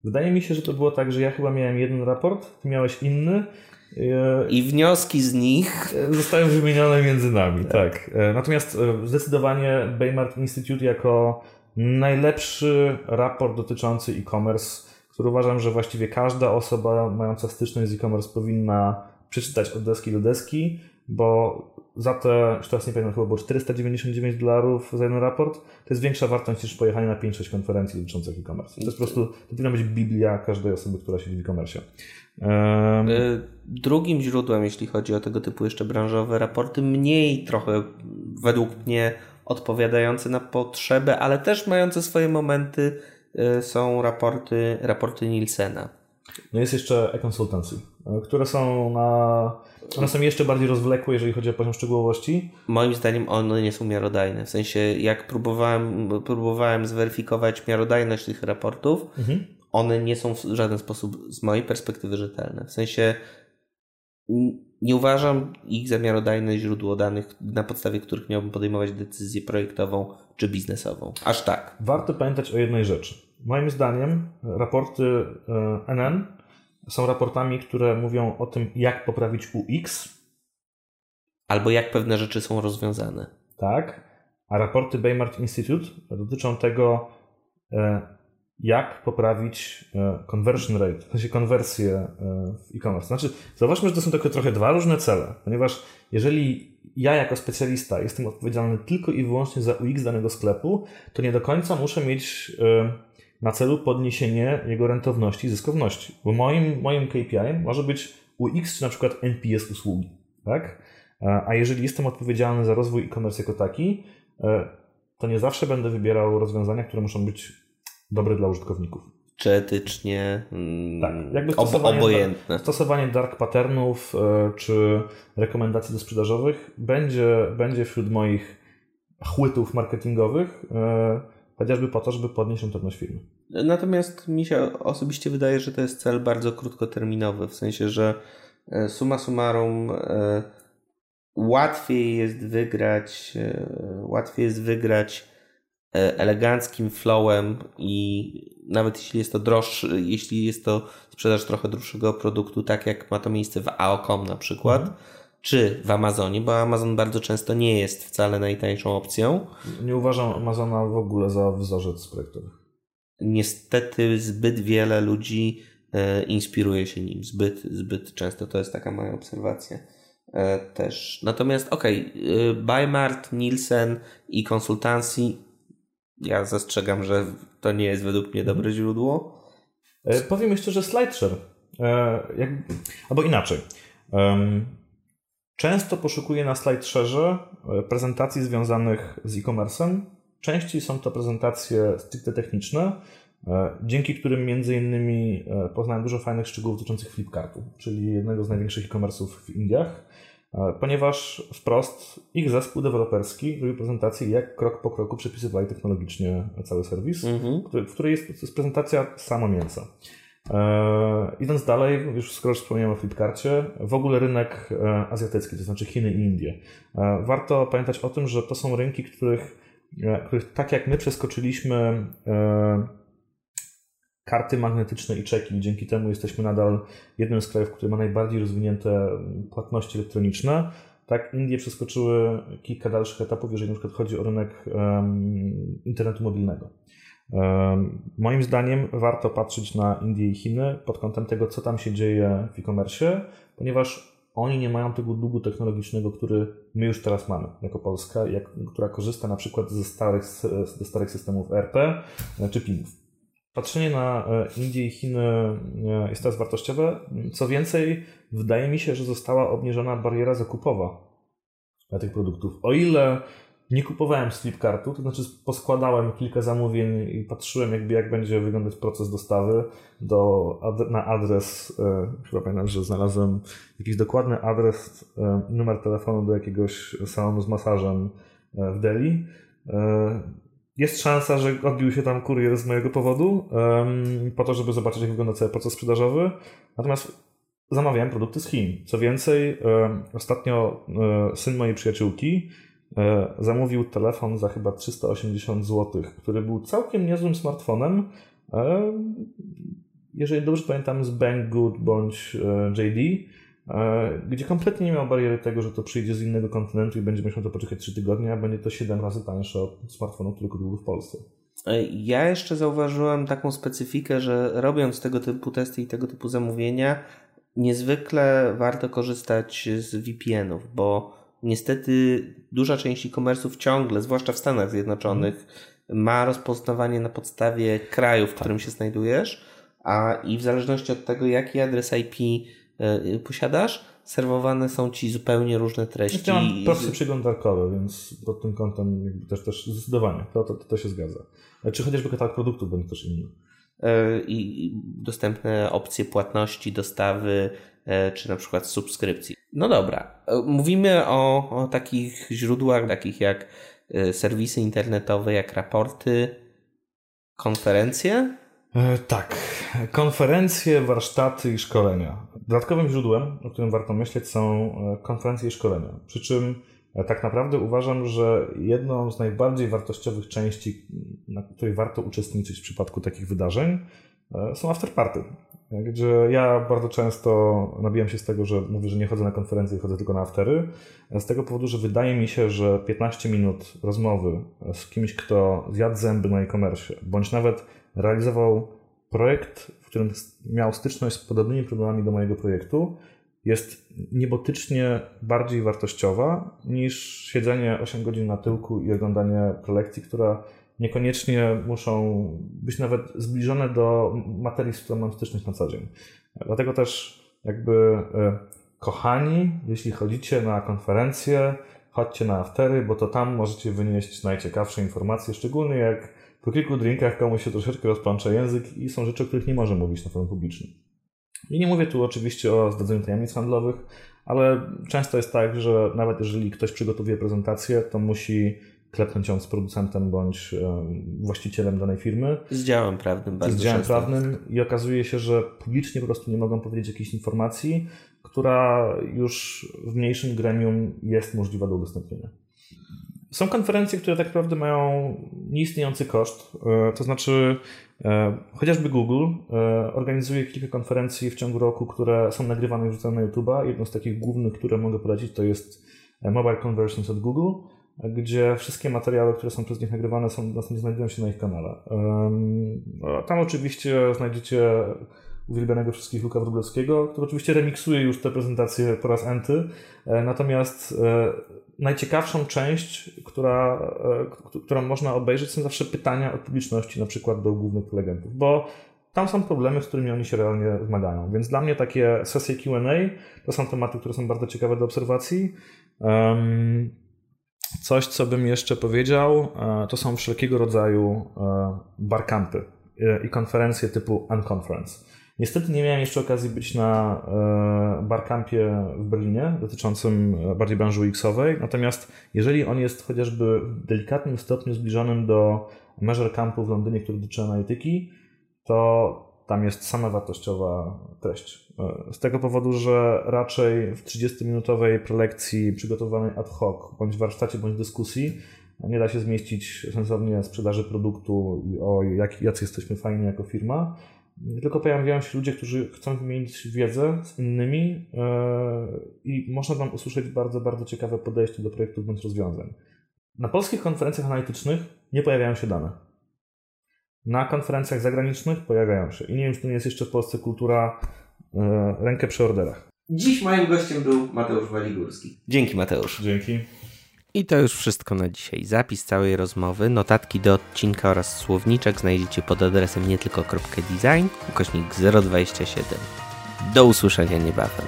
Wydaje mi się, że to było tak, że ja chyba miałem jeden raport, ty miałeś inny. I wnioski z nich zostają wymienione między nami, tak. tak. Natomiast e, zdecydowanie Baymart Institute jako najlepszy raport dotyczący e-commerce, który uważam, że właściwie każda osoba mająca styczność z e-commerce powinna przeczytać od deski do deski, bo za te, już teraz nie pamiętam, chyba było 499 dolarów za jeden raport, to jest większa wartość niż pojechanie na 5-6 konferencji dotyczących e-commerce. To jest po prostu, to powinna być biblia każdej osoby, która siedzi w e-commerce. Um... Drugim źródłem, jeśli chodzi o tego typu jeszcze branżowe raporty, mniej trochę według mnie odpowiadające na potrzeby, ale też mające swoje momenty, e, są raporty, raporty Nielsena. No jest jeszcze e-consultancy, e, które są na one są jeszcze bardziej rozwlekłe, jeżeli chodzi o poziom szczegółowości? Moim zdaniem one nie są miarodajne. W sensie, jak próbowałem, próbowałem zweryfikować miarodajność tych raportów, mhm. one nie są w żaden sposób z mojej perspektywy rzetelne. W sensie, nie uważam ich za miarodajne źródło danych, na podstawie których miałbym podejmować decyzję projektową czy biznesową. Aż tak. Warto pamiętać o jednej rzeczy. Moim zdaniem raporty NN e, są raportami, które mówią o tym, jak poprawić UX. Albo jak pewne rzeczy są rozwiązane. Tak. A raporty Baymart Institute dotyczą tego, e, jak poprawić e, conversion rate, w sensie konwersję w e-commerce. Znaczy, zauważmy, że to są takie trochę dwa różne cele, ponieważ jeżeli ja jako specjalista jestem odpowiedzialny tylko i wyłącznie za UX danego sklepu, to nie do końca muszę mieć na celu podniesienie jego rentowności i zyskowności. Bo moim, moim KPI może być UX czy na przykład NPS usługi. Tak? A jeżeli jestem odpowiedzialny za rozwój e-commerce jako taki, e, to nie zawsze będę wybierał rozwiązania, które muszą być dobre dla użytkowników. Czy etycznie mm, tak, jakby stosowanie, obojętne. Stosowanie dark patternów e, czy rekomendacji do sprzedażowych będzie, będzie wśród moich chłytów marketingowych e, chociażby po to, żeby podnieść rentowność firmy. Natomiast mi się osobiście wydaje, że to jest cel bardzo krótkoterminowy, w sensie, że e, suma summarum e, łatwiej jest wygrać, e, łatwiej jest wygrać eleganckim flowem i nawet jeśli jest to droższy, jeśli jest to sprzedaż trochę droższego produktu, tak jak ma to miejsce w AOCOM na przykład, mhm czy w Amazonie, bo Amazon bardzo często nie jest wcale najtańszą opcją. Nie uważam Amazona w ogóle za wzorzec projektowy. Niestety zbyt wiele ludzi e, inspiruje się nim. Zbyt, zbyt często to jest taka moja obserwacja e, też. Natomiast okej, okay, Bymart, Nielsen i konsultancji ja zastrzegam, że to nie jest według mnie dobre źródło. E, powiem jeszcze, że SlideShare, e, jak, albo inaczej. Często poszukuję na SlideShare e, prezentacji związanych z e-commerce'em. Częściej są to prezentacje stricte techniczne, e, dzięki którym między innymi e, poznałem dużo fajnych szczegółów dotyczących Flipkartu, czyli jednego z największych e-commerce'ów w Indiach, ponieważ wprost ich zespół deweloperski robił prezentację, jak krok po kroku przepisywali technologicznie cały serwis, mm w której jest prezentacja samo mięsa. E, idąc dalej, już skoro wspomniałem o Flipkarcie, w ogóle rynek e, azjatycki, to znaczy Chiny i Indie. E, warto pamiętać o tym, że to są rynki, których, których tak jak my przeskoczyliśmy karty magnetyczne i czeki, dzięki temu jesteśmy nadal jednym z krajów, który ma najbardziej rozwinięte płatności elektroniczne. Tak, Indie przeskoczyły kilka dalszych etapów, jeżeli na przykład chodzi o rynek um, internetu mobilnego. Moim zdaniem warto patrzeć na Indie i Chiny pod kątem tego, co tam się dzieje w e-commerce, ponieważ oni nie mają tego długu technologicznego, który my już teraz mamy jako Polska, jak, która korzysta na przykład ze starych, ze starych systemów ERP e, czy PIM-ów. Patrzenie na e, Indie i Chiny e, jest teraz wartościowe. Co więcej, wydaje mi się, że została obniżona bariera zakupowa dla tych produktów. O ile Nie kupowałem Flipkartu, to znaczy poskładałem kilka zamówień i patrzyłem jakby jak będzie wyglądać proces dostawy do, na adres, e, chyba pamiętam, że znalazłem jakiś dokładny adres, e, numer telefonu do jakiegoś salonu z masażem e, w Delhi. Jest szansa, że odbił się tam kurier z mojego powodu, po to, żeby zobaczyć, jak wygląda cały proces sprzedażowy. Natomiast zamawiałem produkty z Chin. Co więcej, ostatnio syn mojej przyjaciółki E, zamówił telefon za chyba 380 zł, który był całkiem niezłym smartfonem. E, jeżeli dobrze pamiętam, z Banggood bądź e, JD, gdzie kompletnie nie miał bariery tego, że to przyjdzie z innego kontynentu i będzie musiał to poczekać 3 tygodnie, a będzie to 7 razy tańsze od smartfonu, który kupił w Polsce. Ja jeszcze zauważyłem taką specyfikę, że robiąc tego typu testy i tego typu zamówienia, niezwykle warto korzystać z VPN-ów, bo niestety duża część e-commerce'ów ciągle, zwłaszcza w Stanach Zjednoczonych, ma rozpoznawanie na podstawie kraju, w którym się znajdujesz, a i w zależności od tego, jaki adres IP e, posiadasz, serwowane są ci zupełnie różne treści. Ja mam prosty przeglądarkowy, więc pod tym kątem też, też zdecydowanie to, to, to się zgadza. Czy chociażby katalog produktów będzie też inny. E, I dostępne opcje płatności, dostawy, czy na przykład subskrypcji. No dobra, e, mówimy o, o takich źródłach, takich jak e, serwisy internetowe, jak raporty, konferencje? E, tak, konferencje, warsztaty i szkolenia. Dodatkowym źródłem, o którym warto myśleć, są konferencje i szkolenia. Przy czym tak naprawdę uważam, że jedną z najbardziej wartościowych części, na której warto uczestniczyć w przypadku takich wydarzeń, są afterparty gdzie ja bardzo często nabijam się z tego, że mówię, że nie chodzę na konferencje, chodzę tylko na aftery, z tego powodu, że wydaje mi się, że 15 minut rozmowy z kimś, kto zjadł zęby na e-commerce, bądź nawet realizował projekt, w którym miał styczność z podobnymi problemami do mojego projektu, jest niebotycznie bardziej wartościowa niż siedzenie 8 godzin na tyłku i oglądanie prelekcji, która niekoniecznie muszą być nawet zbliżone do materii, z którą mam styczność na co dzień. Dlatego też jakby e, kochani, jeśli chodzicie na konferencje, chodźcie na aftery, bo to tam możecie wynieść najciekawsze informacje, szczególnie jak po kilku drinkach komuś się troszeczkę rozplącza język i są rzeczy, o których nie może mówić na forum publicznym. I nie mówię tu oczywiście o zdradzeniu tajemnic handlowych, ale często jest tak, że nawet jeżeli ktoś przygotowuje prezentację, to musi klepnąć ją z producentem bądź właścicielem danej firmy. Z działem prawnym bardzo Z działem prawnym i okazuje się, że publicznie po prostu nie mogą powiedzieć jakiejś informacji, która już w mniejszym gremium jest możliwa do udostępnienia. Są konferencje, które tak naprawdę mają nieistniejący koszt, e, to znaczy e, chociażby Google e, organizuje kilka konferencji w ciągu roku, które są nagrywane i wrzucane na YouTube'a. Jedną z takich głównych, które mogę polecić, to jest Mobile Conversions od Google gdzie wszystkie materiały, które są przez nich nagrywane, są, znajdują się na ich kanale. Tam oczywiście znajdziecie uwielbianego wszystkich Luka Wróblewskiego, który oczywiście remiksuje już te prezentacje po raz enty, e, natomiast e, najciekawszą część, która, e, którą można obejrzeć, są zawsze pytania od publiczności, na przykład do głównych prelegentów, bo tam są problemy, z którymi oni się realnie zmagają. Więc dla mnie takie sesje QA to są tematy, które są bardzo ciekawe do obserwacji. Coś, co bym jeszcze powiedział, e, to są wszelkiego rodzaju e, barcampy e, i konferencje typu Unconference. Niestety nie miałem jeszcze okazji być na barcampie w Berlinie dotyczącym bardziej branży UX-owej, natomiast jeżeli on jest chociażby w delikatnym stopniu zbliżonym do Measure Campu w Londynie, który dotyczy analityki, to tam jest sama wartościowa treść. Z tego powodu, że raczej w 30-minutowej prelekcji przygotowanej ad hoc, bądź warsztacie, bądź dyskusji, nie da się zmieścić sensownie sprzedaży produktu i o jak, jacy jesteśmy fajni jako firma. Tylko pojawiają się ludzie, którzy chcą wymienić wiedzę z innymi yy, i można tam usłyszeć bardzo, bardzo ciekawe podejście do projektów bądź rozwiązań. Na polskich konferencjach analitycznych nie pojawiają się dane na konferencjach zagranicznych pojawiają się. I nie wiem, czy to nie jest jeszcze w Polsce kultura e, rękę przy orderach. Dziś moim gościem był Mateusz Waligórski. Dzięki Mateusz. Dzięki. I to już wszystko na dzisiaj. Zapis całej rozmowy, notatki do odcinka oraz słowniczek znajdziecie pod adresem nietylko.design ukośnik 027. Do usłyszenia niebawem.